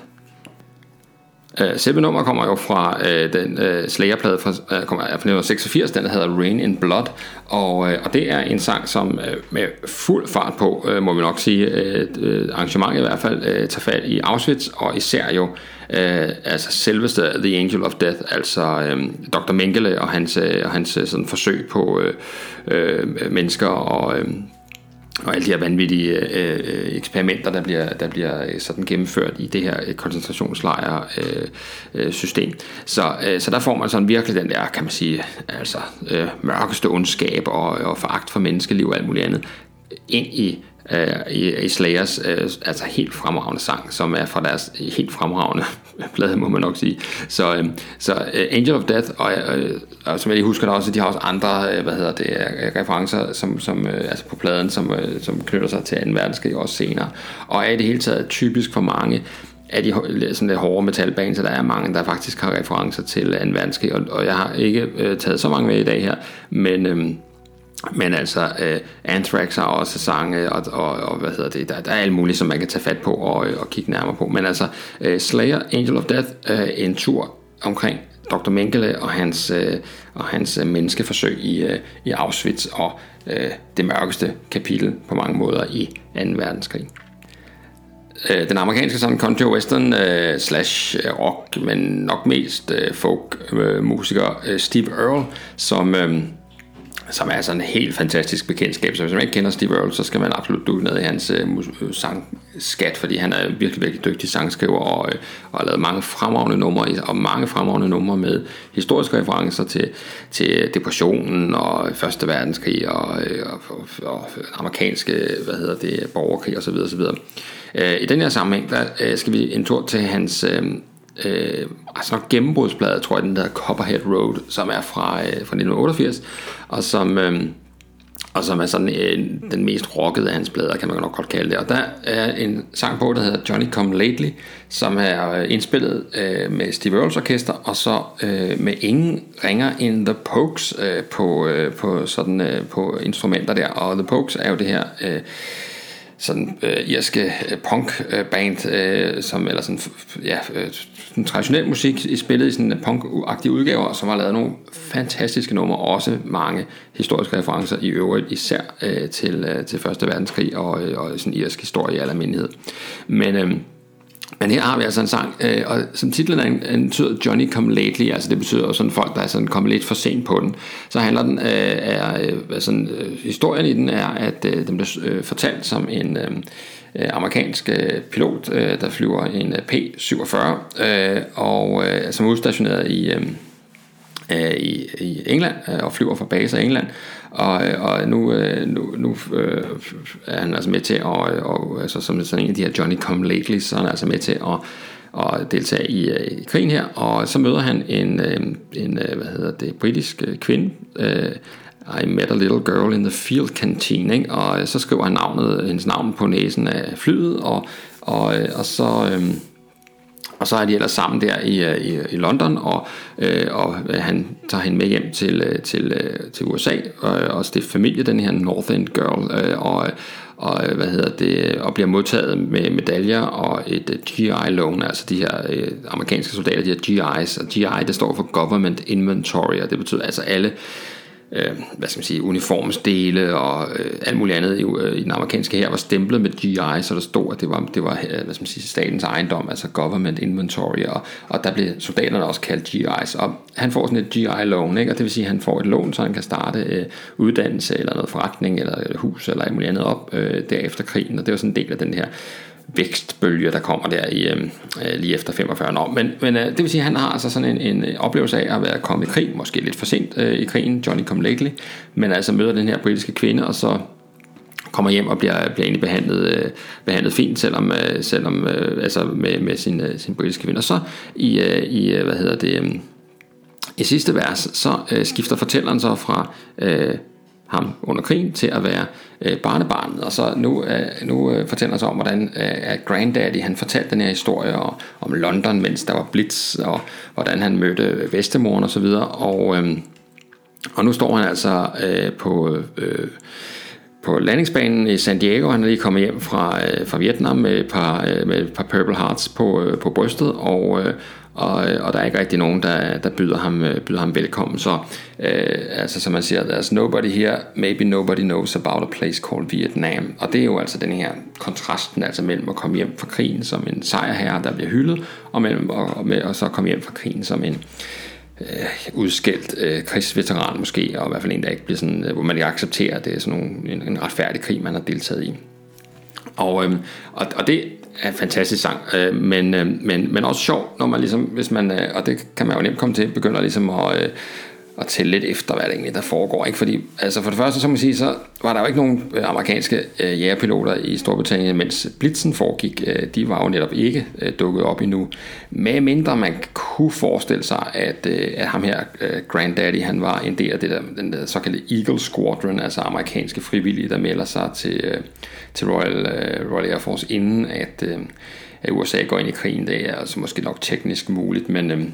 Øh, selve nummer kommer jo fra øh, den øh, slagerplade fra, øh, kommer fra 1986, den hedder Rain in Blood, og, øh, og det er en sang, som øh, med fuld fart på, øh, må vi nok sige, øh, arrangementet i hvert fald, øh, tager fat i Auschwitz, og især jo øh, altså selveste The Angel of Death, altså øh, Dr. Mengele og hans, øh, og hans øh, sådan forsøg på øh, øh, mennesker og... Øh, og alle de her vanvittige øh, eksperimenter, der bliver, der bliver øh, sådan gennemført i det her øh, koncentrationslejr-system. Øh, øh, system. Så, øh, så der får man sådan virkelig den der, kan man sige, altså øh, mørkeste ondskab og, og foragt for menneskeliv og alt muligt andet ind i øh, i, i Slayers øh, altså helt fremragende sang, som er fra deres helt fremragende [laughs] plade, må man nok sige. Så, øh, så øh, Angel of Death, og, øh, og som jeg lige husker der også, de har også andre øh, hvad hedder det, øh, referencer som, som, øh, altså på pladen, som, øh, som knytter sig til 2. verdenskrig også senere. Og er i det hele taget typisk for mange af de sådan lidt hårde metalbaner, så der er mange, der faktisk har referencer til 2. verdenskrig, og, og jeg har ikke øh, taget så mange med i dag her, men... Øh, men altså, uh, Anthrax har også sange, og, og, og hvad hedder det, der, der er alt muligt, som man kan tage fat på og, øh, og kigge nærmere på. Men altså, uh, Slayer, Angel of Death, uh, en tur omkring Dr. Mengele og hans, uh, og hans uh, menneskeforsøg i, uh, i Auschwitz og uh, det mørkeste kapitel på mange måder i 2. verdenskrig. Den amerikanske sådan country western uh, slash rock, men nok mest uh, folk uh, musiker uh, Steve Earle, som uh, som er sådan en helt fantastisk bekendtskab. Så hvis man ikke kender Steve Earle, så skal man absolut dukke ned i hans øh, øh, sangskat, fordi han er virkelig, virkelig dygtig sangskriver og, øh, og har lavet mange fremragende numre, og mange fremragende numre med historiske referencer til, til depressionen og Første Verdenskrig og, øh, og, og, og amerikanske hvad hedder det, borgerkrig osv. osv. Øh, I den her sammenhæng, der øh, skal vi en tur til hans... Øh, øh, altså nok gennembrudsbladet, tror jeg, den der Copperhead Road, som er fra, øh, fra 1988, og som, øh, og som er sådan øh, den mest rockede af hans plader, kan man nok godt kalde det. Og der er en sang på, der hedder Johnny Come Lately, som er øh, indspillet øh, med Steve Earls orkester, og så øh, med ingen ringer end The Pokes øh, på, øh, på, sådan, øh, på instrumenter der. Og The Pokes er jo det her... Øh, sådan øh, irske øh, punkband, øh, som, eller sådan, ja, øh, sådan traditionel musik i spillet i sådan øh, punk-agtige udgaver, som har lavet nogle fantastiske numre, også mange historiske referencer i øvrigt, især øh, til, øh, til Første Verdenskrig og, øh, og sådan irsk historie i almindelighed. Men øh, men her har vi altså en sang, øh, og som titlen er, en, betyder Johnny Come Lately, altså det betyder sådan folk, der er sådan kommet lidt for sent på den. Så handler den, øh, er, øh, sådan, øh, historien i den er, at øh, den bliver øh, fortalt som en øh, øh, amerikansk øh, pilot, øh, der flyver en øh, P-47, øh, og øh, som er udstationeret i... Øh, øh i, i England øh, og flyver fra baser i England og, og nu, øh, nu, nu øh, er han altså med til at, øh, og, altså som sådan en af de her Johnny Come Lately, så er han altså med til at, at deltage i, i krigen her, og så møder han en, en hvad hedder det, britisk kvinde, I met a little girl in the field canteen, ikke? og så skriver han navnet, hendes navn på næsen af flyet, og, og, og så... Øh, og så er de ellers sammen der i, øh, i, i London, og, øh, og øh, han tager hende med hjem til, øh, til, til USA og, og stifter familie, den her North End Girl, øh, og, og hvad hedder det, og bliver modtaget med medaljer og et GI loan, altså de her øh, amerikanske soldater, de her GI's, og GI det står for Government Inventory, og det betyder altså alle øh, hvad skal man sige, uniformsdele og øh, alt muligt andet i, øh, i den amerikanske her var stemplet med GI, så der stod, at det var, det var øh, hvad skal man sige, statens ejendom, altså government inventory, og, og der blev soldaterne også kaldt GI's, og han får sådan et GI-loan, ikke? og det vil sige, at han får et lån, så han kan starte øh, uddannelse eller noget forretning eller et hus eller alt muligt andet op øh, derefter krigen, og det var sådan en del af den her vækstbølge, der kommer der i, øhm, øh, lige efter 45 år. Men, men øh, det vil sige, at han har altså sådan en, en øh, oplevelse af at være kommet i krig, måske lidt for sent øh, i krigen, Johnny Come Lately, men altså møder den her britiske kvinde, og så kommer hjem og bliver, bliver egentlig behandlet, øh, behandlet fint, selvom, øh, selvom øh, altså med, med sin, øh, sin britiske kvinde. Og så i, øh, i øh, hvad hedder det, øh, i sidste vers, så øh, skifter fortælleren så fra øh, ham under krigen til at være øh, barnebarnet. Og så nu, øh, nu øh, fortæller så om, hvordan øh, at Granddaddy han fortalte den her historie og, om London, mens der var blitz, og hvordan han mødte øh, Vestemoren og så videre. Og, øh, og nu står han altså øh, på... Øh, på landingsbanen i San Diego. Han er lige kommet hjem fra, øh, fra Vietnam med et par, øh, med et par Purple Hearts på, øh, på brystet, og, øh, og, øh, og der er ikke rigtig nogen, der, der byder, ham, øh, byder ham velkommen. Så øh, altså, som man siger, there's nobody here, maybe nobody knows about a place called Vietnam. Og det er jo altså den her kontrasten altså mellem at komme hjem fra krigen som en sejrherre, der bliver hyldet, og, mellem, og, og, med, og så komme hjem fra krigen som en øh, udskældt øh, krigsveteran måske, og i hvert fald en, der ikke bliver sådan, øh, hvor man ikke accepterer, at det er sådan nogle, en, en retfærdig krig, man har deltaget i. Og, øhm, og, og det er en fantastisk sang, øh, men, øh, men, men også sjov, når man ligesom, hvis man, øh, og det kan man jo nemt komme til, begynder ligesom at, øh, at tælle lidt efter, hvad det egentlig der foregår. Ikke? Fordi, altså for det første, så må man sige, så var der jo ikke nogen øh, amerikanske øh, jægerpiloter i Storbritannien, mens Blitzen foregik. Øh, de var jo netop ikke øh, dukket op endnu. Med mindre man kunne forestille sig, at, øh, at ham her, øh, Granddaddy, han var en del af det der, den der såkaldte Eagle Squadron, altså amerikanske frivillige, der melder sig til, øh, til Royal, øh, Royal Air Force, inden at, øh, at USA går ind i krigen. Det er altså måske nok teknisk muligt, men... Øh,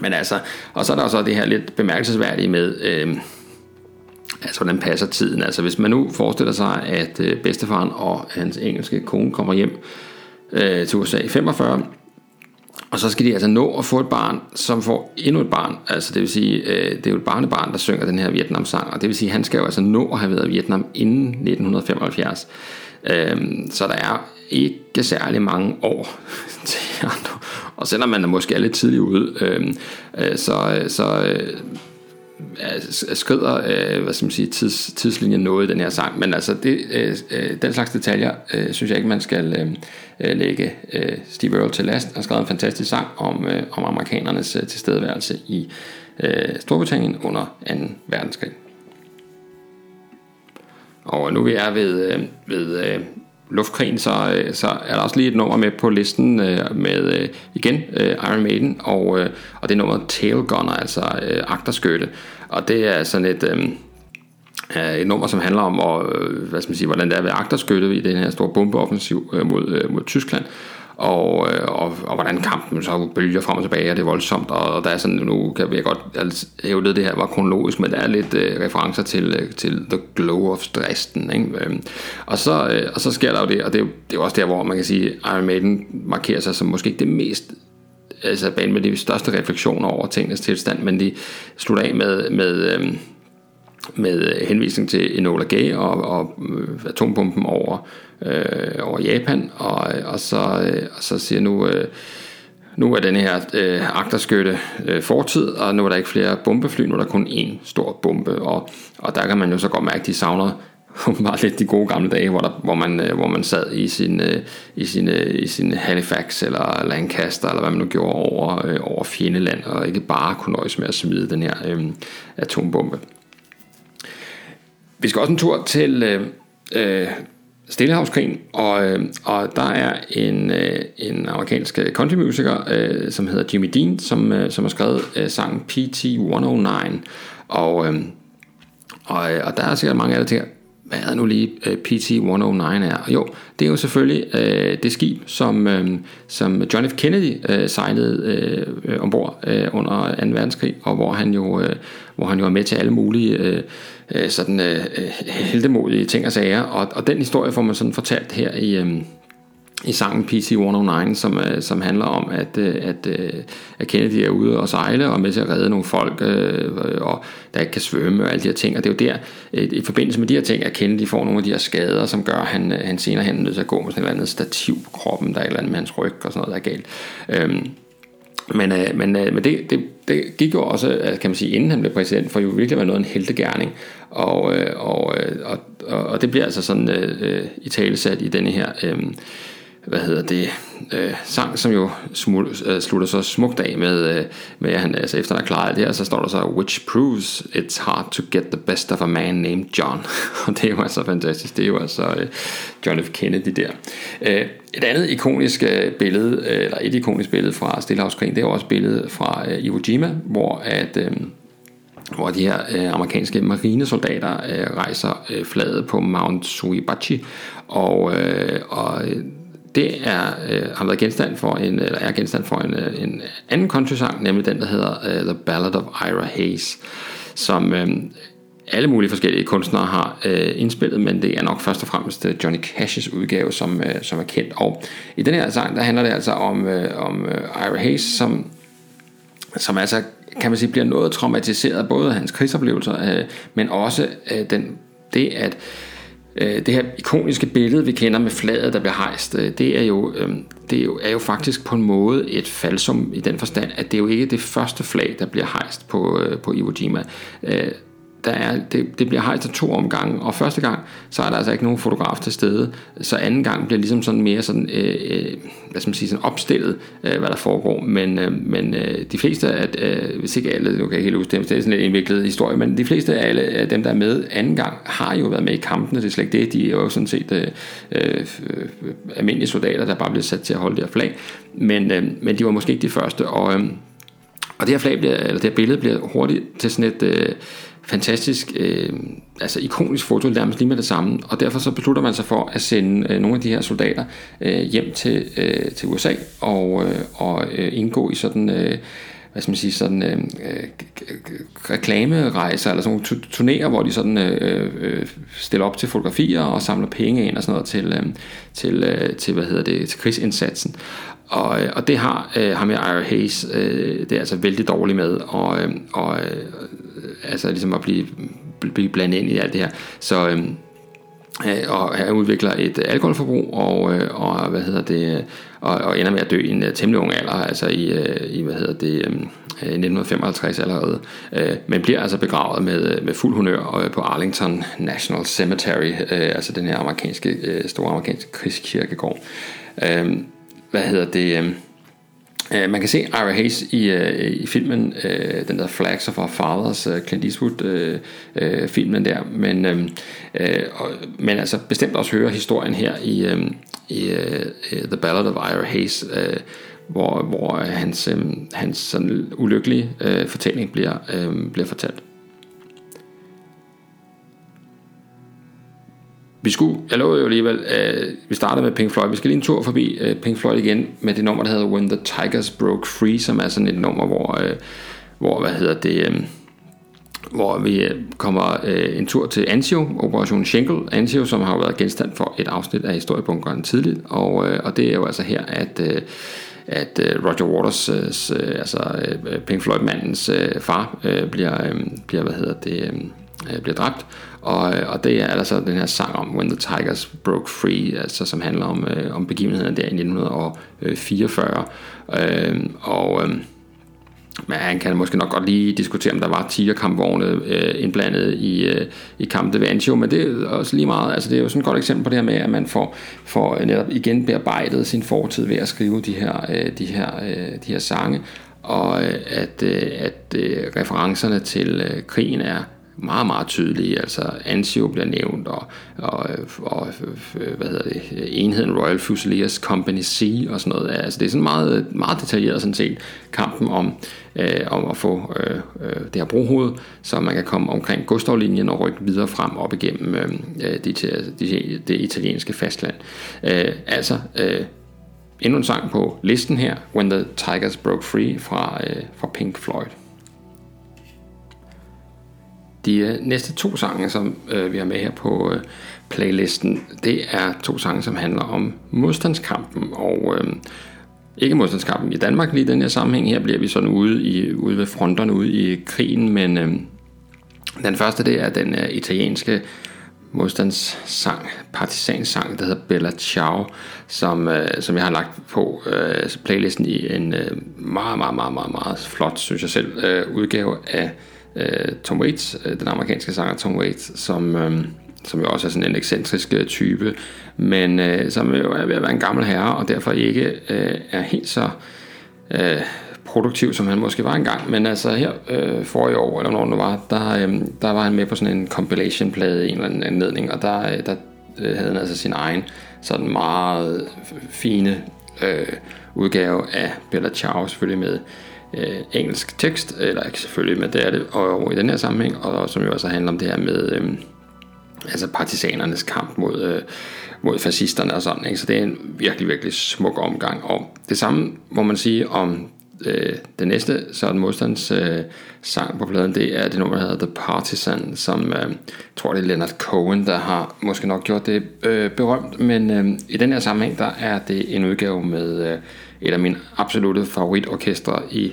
men altså, og så er der også det her lidt bemærkelsesværdige med, øh, altså hvordan passer tiden. Altså hvis man nu forestiller sig, at øh, bedstefaren og hans engelske kone kommer hjem øh, til USA i 45, og så skal de altså nå at få et barn, som får endnu et barn. Altså det vil sige, øh, det er jo et barnebarn, der synger den her Vietnam-sang, og det vil sige, at han skal jo altså nå at have været i Vietnam inden 1975. Øh, så der er ikke særlig mange år [laughs] til andre. Og selvom man er måske er lidt tidligt ude, øh, øh, så, øh, så øh, skrider øh, hvad skal man sige, tids, tidslinjen noget i den her sang. Men altså, det, øh, øh, den slags detaljer, øh, synes jeg ikke, man skal øh, øh lægge øh, Steve Earle til last. Han har skrevet en fantastisk sang om, øh, om amerikanernes øh, tilstedeværelse i øh, Storbritannien under 2. verdenskrig. Og nu vi er ved, øh, ved øh, luftkrigen, så, øh, så er der også lige et nummer med på listen øh, med øh, igen Iron Maiden, og, og det er nummeret Tail Gunner, altså agterskytte. Og det er sådan et... Et nummer, som handler om, og, hvad skal man sige, hvordan det er ved agterskytte i den her store bombeoffensiv mod, mod Tyskland og, øh, og, og hvordan kampen så bølger frem og tilbage, og det er voldsomt, og der er sådan, nu kan jeg godt altså, hævde det her var kronologisk, men der er lidt øh, referencer til, øh, til The Glow of Dresden, ikke? Øhm, og, så, øh, og så sker der jo det, og det er, det er også der, hvor man kan sige, Iron Maiden markerer sig som måske ikke det mest altså bane med de største refleksioner over tingens tilstand, men de slutter af med, med, øh, med øh, henvisning til Enola Gay og, og atompumpen atombomben over, øh, over Japan, og, øh, og, så, øh, og så siger nu, øh, nu er den her øh, agterskytte øh, fortid, og nu er der ikke flere bombefly, nu er der kun én stor bombe, og, og der kan man jo så godt mærke, at de savner [laughs] bare lidt de gode gamle dage, hvor, der, hvor, man, øh, hvor man sad i sin, øh, i, sin, øh, i sin Halifax eller Lancaster, eller hvad man nu gjorde over, over fjendeland, og ikke bare kunne nøjes med at smide den her øh, atombombe. Vi skal også en tur til øh, øh, Stillehavskrigen, og, øh, og der er en, øh, en amerikansk øh, countrymusiker, øh, som hedder Jimmy Dean, som, øh, som har skrevet øh, sangen PT-109, og, øh, og, øh, og der er sikkert mange af jer, der tænker, hvad er nu lige øh, PT-109 er? Og jo, det er jo selvfølgelig øh, det skib, som, øh, som John F. Kennedy øh, sejlede øh, ombord øh, under 2. verdenskrig, og hvor han jo, øh, hvor han jo var med til alle mulige øh, øh, sådan, øh, heldemodige ting og sager. Og, og den historie får man sådan fortalt her i... Øh, i sangen PC 109, som, øh, som handler om, at, øh, at, øh, at Kennedy er ude og sejle og med til at redde nogle folk, øh, og der ikke kan svømme og alle de her ting. Og det er jo der, øh, i forbindelse med de her ting, at Kennedy får nogle af de her skader, som gør, at han, øh, han senere hen er nødt til at gå med sådan et eller andet stativ på kroppen, der er et eller andet med hans ryg og sådan noget, der er galt. Øhm, men, men, men det, det, det gik jo også, kan man sige, inden han blev præsident, for jo virkelig var noget en heltegærning. Og, øh, og, øh, og, og, og det bliver altså sådan øh, øh i talesat i denne her øh, hvad hedder det, øh, sang, som jo smul, øh, slutter så smukt af med, øh, med at han, altså efter han har klaret det her, så står der så, which proves it's hard to get the best of a man named John. [laughs] Og det er jo altså fantastisk, det er jo altså øh, John F. Kennedy der. Øh, et andet ikonisk øh, billede, eller et ikonisk billede fra Stillehavskrigen, det er jo også billedet fra øh, Iwo Jima, hvor at... Øh, hvor de her øh, amerikanske marinesoldater øh, rejser øh, flaget på Mount Suibachi, og, øh, og øh, det er, øh, har været genstand for en, eller er genstand for en, øh, en anden countrysang, nemlig den, der hedder øh, The Ballad of Ira Hayes, som øh, alle mulige forskellige kunstnere har øh, indspillet, men det er nok først og fremmest øh, Johnny Cash's udgave, som, øh, som er kendt. Og i den her sang, der handler det altså om, øh, om øh, Ira Hayes, som, som altså kan man sige, bliver noget traumatiseret, både af hans krigsoplevelser, øh, men også øh, den, det, at Øh, det her ikoniske billede, vi kender med flaget, der bliver hejst, øh, det er jo, øh, det er jo, er jo faktisk på en måde et falsum i den forstand, at det er jo ikke det første flag, der bliver hejst på, øh, på Iwo Jima. Øh, der er, det, det bliver hejst to omgange, og første gang, så er der altså ikke nogen fotograf til stede, så anden gang bliver ligesom sådan mere sådan, øh, øh, hvad skal man sige, sådan opstillet, øh, hvad der foregår, men, øh, men øh, de fleste af, øh, hvis ikke alle, nu kan jeg ikke helt huske det, det er sådan en indviklet historie, men de fleste af alle af dem, der er med anden gang, har jo været med i kampene, det er slet ikke det, de er jo sådan set øh, øh, øh, almindelige soldater, der bare bliver sat til at holde det her flag, men, øh, men de var måske ikke de første, og, øh, og det her flag bliver, eller det her billede bliver hurtigt til sådan et, øh, fantastisk, øh, altså ikonisk foto, nærmest lige med det samme, og derfor så beslutter man sig for at sende øh, nogle af de her soldater øh, hjem til, øh, til USA og, øh, og øh, indgå i sådan, øh, hvad skal man sige, sådan øh, øh reklamerejser, eller sådan nogle turnéer, hvor de sådan øh, øh, stiller op til fotografier og samler penge ind og sådan noget til, øh, til, øh, til, hvad hedder det, til krigsindsatsen. Og, øh, og det har øh, ham med Ira Hayes, øh, det er altså vældig dårligt med, og, øh, og øh, altså ligesom at blive, blive blandet ind i alt det her. Så øhm, øh, og han udvikler et alkoholforbrug og, øh, og hvad hedder det og, og ender med at dø i en uh, temmelig ung alder altså i, uh, i hvad hedder det øhm, øh, um, 1955 allerede uh, men bliver altså begravet med, med fuld honør uh, på Arlington National Cemetery uh, altså den her amerikanske uh, store amerikanske krigskirkegård uh, hvad hedder det uh, man kan se Ira Hayes i, uh, i filmen, uh, den der Flags of Our Fathers, uh, Clint Eastwood uh, uh, filmen der, men, uh, uh, men altså bestemt også høre historien her i, uh, i uh, The Ballad of Ira Hayes, uh, hvor, hvor hans, um, hans sådan ulykkelige uh, fortælling bliver, uh, bliver fortalt. Vi skulle, jeg lovede jo alligevel, øh, vi starter med Pink Floyd. Vi skal lige en tur forbi øh, Pink Floyd igen med det nummer, der hedder When the Tigers Broke Free, som er sådan et nummer, hvor, øh, hvor hvad hedder det, øh, hvor vi øh, kommer øh, en tur til Anzio, Operation Schenkel. Anzio, som har været genstand for et afsnit af historiebunkeren tidligt, og, øh, og det er jo altså her, at... Øh, at øh, Roger Waters, øh, øh altså øh, Pink Floyd-mandens øh, far, øh, bliver, øh, bliver, hvad hedder det, øh, Øh, bliver dræbt. Og, øh, og det er altså den her sang om When the Tigers Broke Free, altså som handler om, øh, om begivenhederne der i 1944. Øh, og øh, men han kan måske nok godt lige diskutere, om der var tigerkampvogne øh, indblandet i, øh, i kampen ved Ancho, men det er også lige meget, altså det er jo sådan et godt eksempel på det her med, at man får, får netop igen bearbejdet sin fortid ved at skrive de her, øh, de her, øh, de her sange, og øh, at, øh, at øh, referencerne til øh, krigen er meget, meget tydelige. Altså Anzio bliver nævnt, og, og, og hvad hedder det, enheden Royal Fusiliers Company C og sådan noget. Altså det er sådan meget, meget detaljeret sådan set, kampen om, øh, om at få øh, øh det her brohoved, så man kan komme omkring Gustavlinjen og rykke videre frem op igennem øh, det, det, det italienske fastland. Øh, altså øh, endnu en sang på listen her, When the Tigers Broke Free fra, øh, fra Pink Floyd. De øh, næste to sange, som øh, vi har med her på øh, playlisten, det er to sange, som handler om modstandskampen, og øh, ikke modstandskampen i Danmark lige i den her sammenhæng. Her bliver vi sådan ude, i, ude ved fronterne, ude i krigen, men øh, den første, det er den øh, italienske modstandssang, partisansang, der hedder Bella Ciao, som, øh, som jeg har lagt på øh, playlisten i en øh, meget, meget, meget, meget, meget flot, synes jeg selv, øh, udgave af øh, Tom Waits, øh, den amerikanske sanger Tom Waits, som, øh, som jo også er sådan en ekscentrisk øh, type, men øh, som jo er ved at være en gammel herre, og derfor ikke øh, er helt så øh, produktiv, som han måske var engang. Men altså her øh, for i år, eller når det var, der, øh, der var han med på sådan en compilation-plade i en eller anden anledning, og der, øh, der øh, havde han altså sin egen sådan meget fine øh, udgave af Bella Ciao selvfølgelig med øh, engelsk tekst, eller ikke selvfølgelig, men det er det, og, og i den her sammenhæng, og som jo også handler om det her med øh, altså partisanernes kamp mod, øh, mod fascisterne og sådan, ikke? så det er en virkelig, virkelig smuk omgang, og det samme må man sige om øh, det næste sådan modstands øh, sang på pladen, det er det nummer, der hedder The Partisan, som øh, jeg tror det er Leonard Cohen, der har måske nok gjort det øh, berømt, men øh, i den her sammenhæng, der er det en udgave med øh, et af mine absolute favoritorkestre i,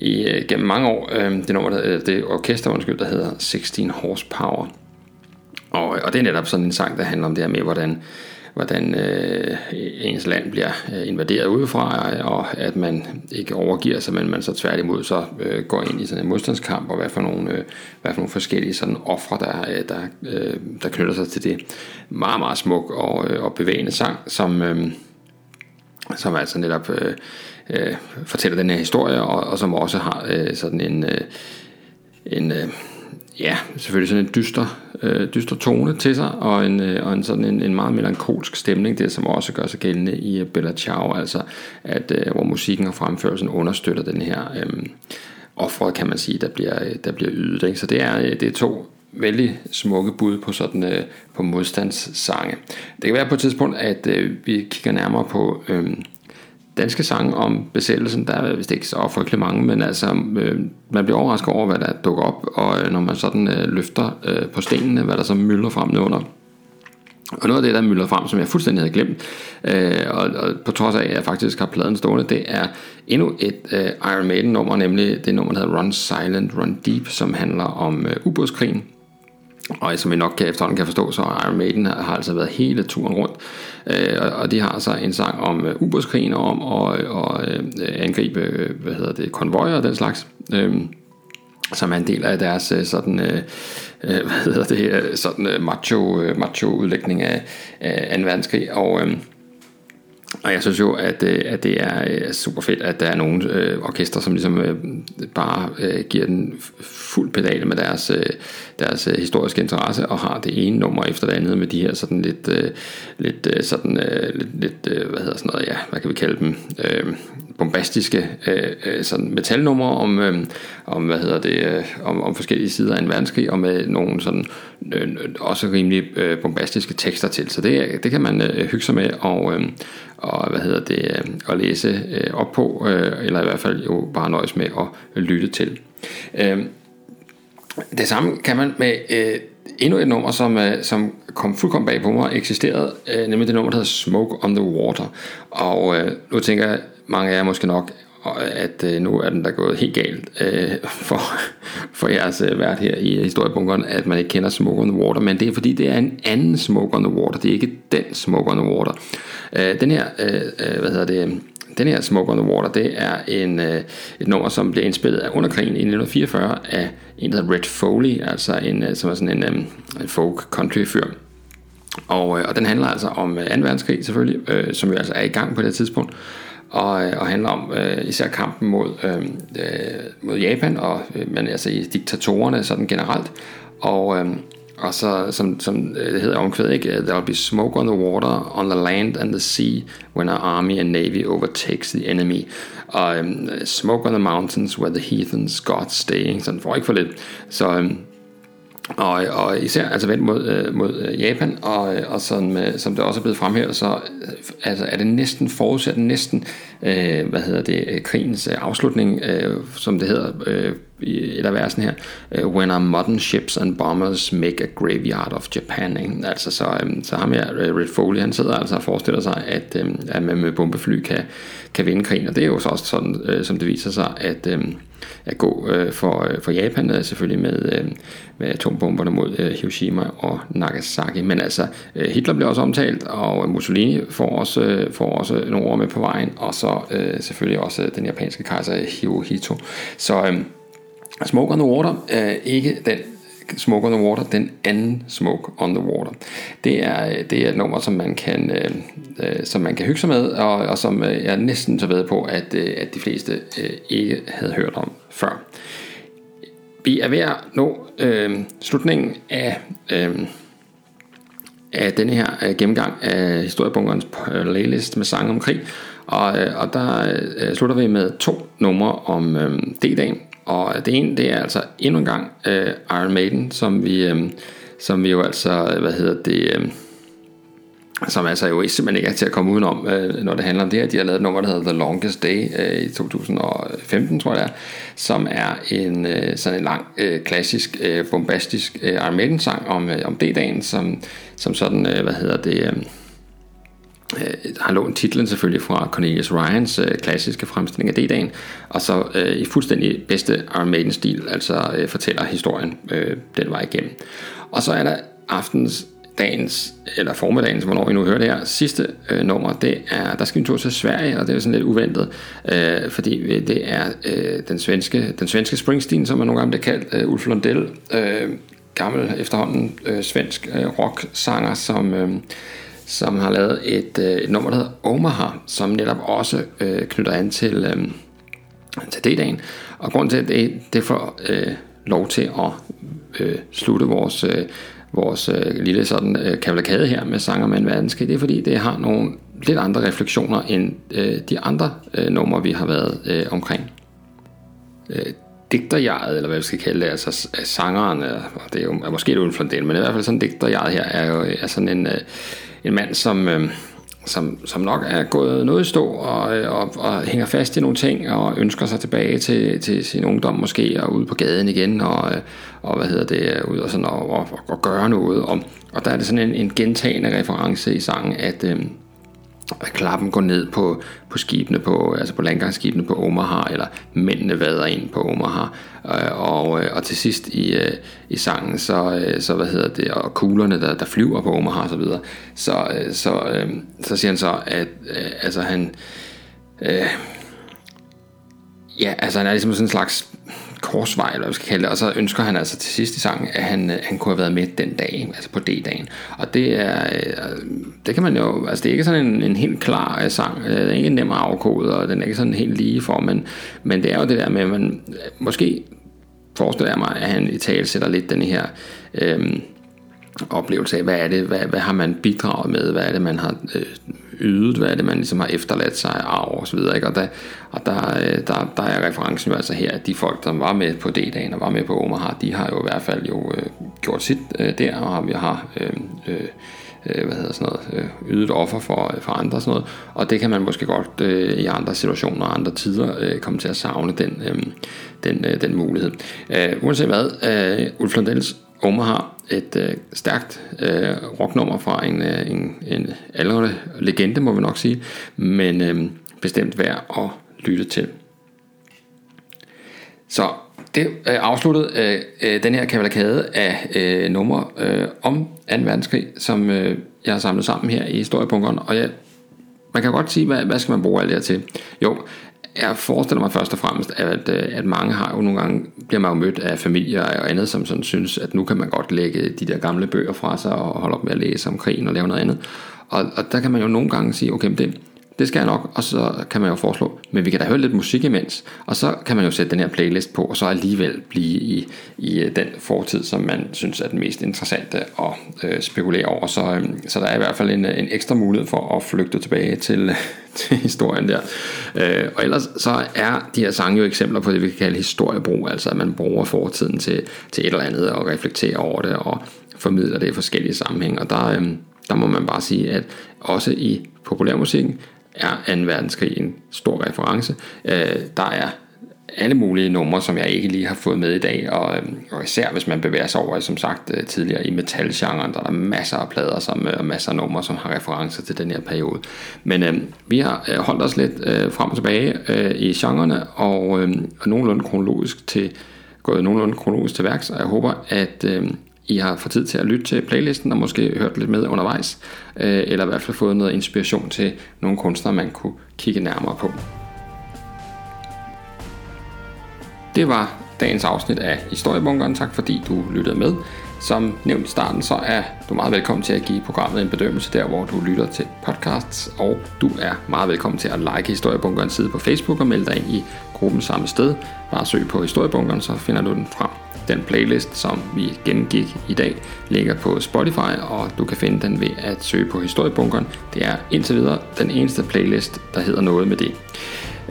i øh, gennem mange år. Øh, det, nummer, der, øh, det orkester, undskyld, der hedder 16 Horsepower. Og, øh, og det er netop sådan en sang, der handler om det her med, hvordan, hvordan øh, ens land bliver invaderet udefra, og at man ikke overgiver sig, men man så tværtimod så øh, går ind i sådan en modstandskamp, og hvad for nogle, øh, hvad for nogle forskellige sådan ofre, der, øh, der, øh, der knytter sig til det. Meget, meget smuk og, øh, og bevægende sang, som... Øh, som altså netop øh, øh, fortæller den her historie, og, og som også har øh, sådan en, øh, en øh, ja, selvfølgelig sådan en dyster, øh, dyster tone til sig, og en, øh, og en sådan en, en meget melankolsk stemning, det som også gør sig gældende i øh, Bella Ciao, altså at øh, hvor musikken og fremførelsen understøtter den her øh, offer, kan man sige, der bliver, øh, der bliver ydet. Ikke? Så det er, øh, det er to vældig smukke bud på sådan øh, på modstandssange. Det kan være på et tidspunkt, at øh, vi kigger nærmere på øh, danske sange om besættelsen. Der er vist ikke så frygtelig mange, men altså, øh, man bliver overrasket over, hvad der dukker op, og øh, når man sådan øh, løfter øh, på stenene, hvad der så mylder frem under. Og noget af det, der mylder frem, som jeg fuldstændig havde glemt, øh, og, og på trods af, at jeg faktisk har pladen stående, det er endnu et øh, Iron Maiden nummer, nemlig det nummer, der hedder Run Silent, Run Deep, som handler om øh, ubådskrigen og som I nok kan efterhånden kan forstå, så Iron Maiden har altså været hele turen rundt. Øh, og de har så en sang om øh, ubådskrigen og om at og, øh, angribe øh, hvad hedder det, konvojer og den slags. Øh, som er en del af deres øh, sådan, hvad hedder det, sådan macho, macho udlægning af, af 2. verdenskrig. Og, og jeg synes jo, at, øh, at det er øh, super fedt, at der er nogle øh, orkester, som ligesom øh, bare øh, giver den fuld pedale med deres, øh, deres øh, historiske interesse, og har det ene nummer efter det andet med de her sådan lidt, øh, lidt, sådan, øh, lidt, lidt øh, hvad hedder sådan noget, ja, hvad kan vi kalde dem, øh, bombastiske øh, øh, sådan metalnumre om, øh, om, hvad hedder det, øh, om, om forskellige sider af en verdenskrig, og med nogle sådan, øh, øh, også rimelig øh, bombastiske tekster til. Så det, det kan man øh, hygge sig med og, øh, og hvad hedder det, øh, at læse øh, op på, øh, eller i hvert fald jo bare nøjes med at lytte til. Øh, det samme kan man med øh, endnu et nummer, som, øh, som kom fuldkommen bag på mig, eksisterede, øh, nemlig det nummer, der hedder Smoke on the Water. Og øh, nu tænker jeg, mange af jer måske nok, øh, at øh, nu er den der gået helt galt øh, [laughs] for, for jeres øh, vært her i historiebunkeren, at man ikke kender Smoke on the Water, men det er fordi, det er en anden Smoke on the Water, det er ikke den Smoke on the Water. Øh, den her, øh, øh hvad hedder det, den her Smoke on the Water, det er en, øh, et nummer, som bliver indspillet af under krigen i 1944 af en, der hedder Red Foley, altså en, øh, som er sådan en, øh, en folk country fyr. Og, øh, og den handler altså om øh, 2. verdenskrig selvfølgelig, øh, som jo altså er i gang på det tidspunkt, og, øh, og handler om øh, især kampen mod, øh, mod Japan, og, øh, men altså i diktatorerne sådan generelt. Og, øh, og så, som, som øh, det hedder omkvædet, ikke? Øh, There will be smoke on the water, on the land and the sea, when our army and navy overtakes the enemy. Og um, smoke on the mountains, where the heathens gods stay. Sådan får ikke for lidt. Så, um, og, og især altså vendt mod, mod Japan, og, og som, som det også er blevet fremhævet, så altså, er det næsten forudsat næsten, øh, hvad hedder det, krigens afslutning, øh, som det hedder øh, eller et af versen her, øh, When our modern ships and bombers make a graveyard of Japan. Ikke? Altså så, øhm, så ham her, øh, Red Foley, han sidder altså og forestiller sig, at, øhm, at man med bombefly kan, kan vinde krigen, og det er jo så også sådan, øh, som det viser sig, at, øhm, at gå for, for Japan, selvfølgelig med, med atombomberne mod Hiroshima og Nagasaki. Men altså, Hitler bliver også omtalt, og Mussolini får også, får også nogle ord med på vejen, og så selvfølgelig også den japanske kejser Hirohito. Så Smoke on the Water er ikke den Smoke on the Water, den anden Smoke on the Water. Det er, det er et nummer, som man kan, øh, øh som man kan hygge sig med, og, og som øh, jeg er næsten så ved på, at, øh, at de fleste øh, ikke havde hørt om før. Vi er ved at nå øh, slutningen af, øh, af denne her øh, gennemgang af historiebunkerens playlist med sange om krig, og, øh, og der øh, slutter vi med to numre om øh, D-dagen, og det ene, det er altså endnu en gang uh, Iron Maiden, som vi, um, som vi jo altså, øh, hvad hedder det, um, som altså jo simpelthen ikke er til at komme udenom, uh, når det handler om det her. De har lavet et nummer, der hedder The Longest Day uh, i 2015, tror jeg som er en uh, sådan en lang, uh, klassisk, uh, bombastisk uh, Iron Maiden sang om, uh, om D-dagen, som, som sådan, uh, hvad hedder det, um, øh, har lånt titlen selvfølgelig fra Cornelius Ryans øh, klassiske fremstilling af D-dagen, og så øh, i fuldstændig bedste Iron Maiden-stil, altså øh, fortæller historien øh, den vej igennem. Og så er der aftens dagens, eller formiddagens, hvornår vi nu hører det her, sidste øh, nummer, det er, der skal vi en tur til Sverige, og det er sådan lidt uventet, øh, fordi øh, det er øh, den, svenske, den svenske Springsteen, som man nogle gange bliver kaldt, øh, Ulf Lundell, øh, gammel efterhånden øh, svensk øh, rock-sanger, som... Øh, som har lavet et, øh, et nummer, der hedder Omaha, som netop også øh, knytter an til, øh, til D-dagen. Og grunden til, at det, det får øh, lov til at øh, slutte vores, øh, vores øh, lille sådan øh, kavalkade her med sanger med en verdenskrig, det er fordi, det har nogle lidt andre refleksioner end øh, de andre øh, numre, vi har været øh, omkring. Øh, digterjaget, eller hvad vi skal kalde det, altså sangeren, og det er jo er måske et Ulf men i hvert fald sådan digterjaget her, er jo er sådan en, øh, en mand, som, øh, som, som nok er gået noget i stå og, øh, og, og hænger fast i nogle ting og ønsker sig tilbage til, til sin ungdom måske og ud på gaden igen og, øh, og hvad hedder det, øh, ud og, sådan, og, og, og gøre noget. Og, og der er det sådan en, en gentagende reference i sangen, at, øh, at klappen går ned på, på skibene, på, altså på landgangsskibene på Omaha, eller mændene vader ind på Omaha. Øh, og, øh, og til sidst i, øh, i sangen, så, så hvad hedder det, og kuglerne, der, der flyver på Omaha og så videre, så, så, så siger han så, at altså han, øh, ja, altså han er ligesom sådan en slags korsvej, eller hvad vi skal kalde det, og så ønsker han altså til sidst i sangen, at han, øh, han kunne have været med den dag, altså på D-dagen. Og det er, øh, det kan man jo, altså det er ikke sådan en, en helt klar øh, sang, det er ikke nem afkode, og den er ikke sådan helt lige for, men, men det er jo det der med, at man måske forestiller jeg mig, at han i tale sætter lidt den her øhm, oplevelse af, hvad er det, hvad, hvad har man bidraget med, hvad er det, man har øh, ydet, hvad er det, man ligesom har efterladt sig af arv og så videre, ikke? Og, der, og der, øh, der, der er referencen jo altså her, at de folk, der var med på D-dagen og var med på Omaha, de har jo i hvert fald jo øh, gjort sit øh, der, og vi har øh, øh, øh, hvad hedder sådan noget, øh, ydet offer for, øh, for andre og sådan noget, og det kan man måske godt øh, i andre situationer og andre tider øh, komme til at savne den, øh, den, øh, den mulighed. Øh, uanset hvad, øh, Ulf Lundells Omaha, et øh, stærkt øh, rocknummer fra en, øh, en, en aldrende legende, må vi nok sige, men øh, bestemt værd at lytte til. Så det øh, afsluttede øh, den her kavalkade af øh, numre øh, om 2. verdenskrig, som øh, jeg har samlet sammen her i historiebunkeren. Og jeg, man kan godt sige, hvad, hvad skal man bruge alt det her til? Jo, jeg forestiller mig først og fremmest, at, øh, at mange har jo nogle gange, bliver man jo mødt af familier og andet, som sådan synes, at nu kan man godt lægge de der gamle bøger fra sig og holde op med at læse om krigen og lave noget andet. Og, og der kan man jo nogle gange sige, okay, det, det skal jeg nok, og så kan man jo foreslå, men vi kan da høre lidt musik imens, og så kan man jo sætte den her playlist på, og så alligevel blive i, i øh, den fortid, som man synes er den mest interessante at øh, spekulere over. Så, øh, så der er i hvert fald en, øh, en ekstra mulighed for at flygte tilbage til, øh, [laughs] til historien der. Øh, og ellers så er de her sange jo eksempler på det, vi kan kalde historiebrug, altså at man bruger fortiden til, til et eller andet og reflekterer over det og formidler det i forskellige sammenhænge. Og der, øh, der må man bare sige, at også i populærmusikken er 2. verdenskrig en stor reference. Øh, der er alle mulige numre, som jeg ikke lige har fået med i dag, og, øh, og især hvis man bevæger sig over, som sagt øh, tidligere, i metalgenren, der er der masser af plader som, øh, og masser af numre, som har referencer til den her periode. Men øh, vi har holdt os lidt øh, frem og tilbage øh, i genrerne, og, øh, og nogenlunde kronologisk til, gået nogenlunde kronologisk til værks, og jeg håber, at øh, i har fået tid til at lytte til playlisten og måske hørt lidt med undervejs, øh, eller i hvert fald fået noget inspiration til nogle kunstnere, man kunne kigge nærmere på. Det var dagens afsnit af Historiebunkeren. Tak fordi du lyttede med. Som nævnt i starten, så er du meget velkommen til at give programmet en bedømmelse der, hvor du lytter til podcasts, og du er meget velkommen til at like Historiebunkerens side på Facebook og melde dig ind i gruppen samme sted. Bare søg på Historiebunkeren, så finder du den frem. Den playlist, som vi gennemgik i dag, ligger på Spotify, og du kan finde den ved at søge på Historiebunkeren. Det er indtil videre den eneste playlist, der hedder noget med det.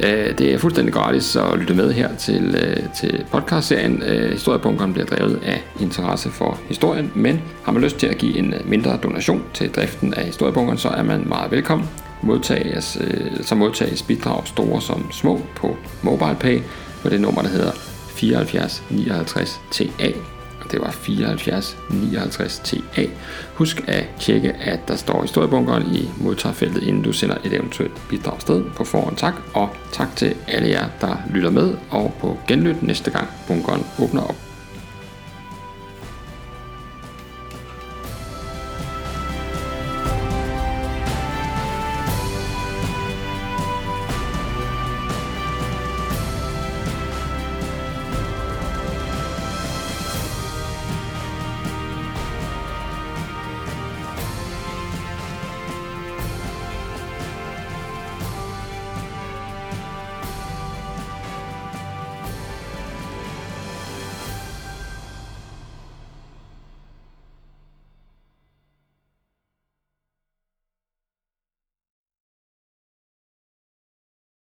Øh, det er fuldstændig gratis at lytte med her til, øh, til podcastserien. Øh, Historiebunkeren bliver drevet af interesse for historien, men har man lyst til at give en mindre donation til driften af Historiebunkeren, så er man meget velkommen. Modtages, så modtages bidrag store som små på MobilePay på det nummer, der hedder 74 59 TA. Det var 74 59 TA. Husk at tjekke, at der står historiebunkeren i modtagerfeltet, inden du sender et eventuelt bidrag sted. På forhånd tak, og tak til alle jer, der lytter med, og på genlyt næste gang bunkeren åbner op.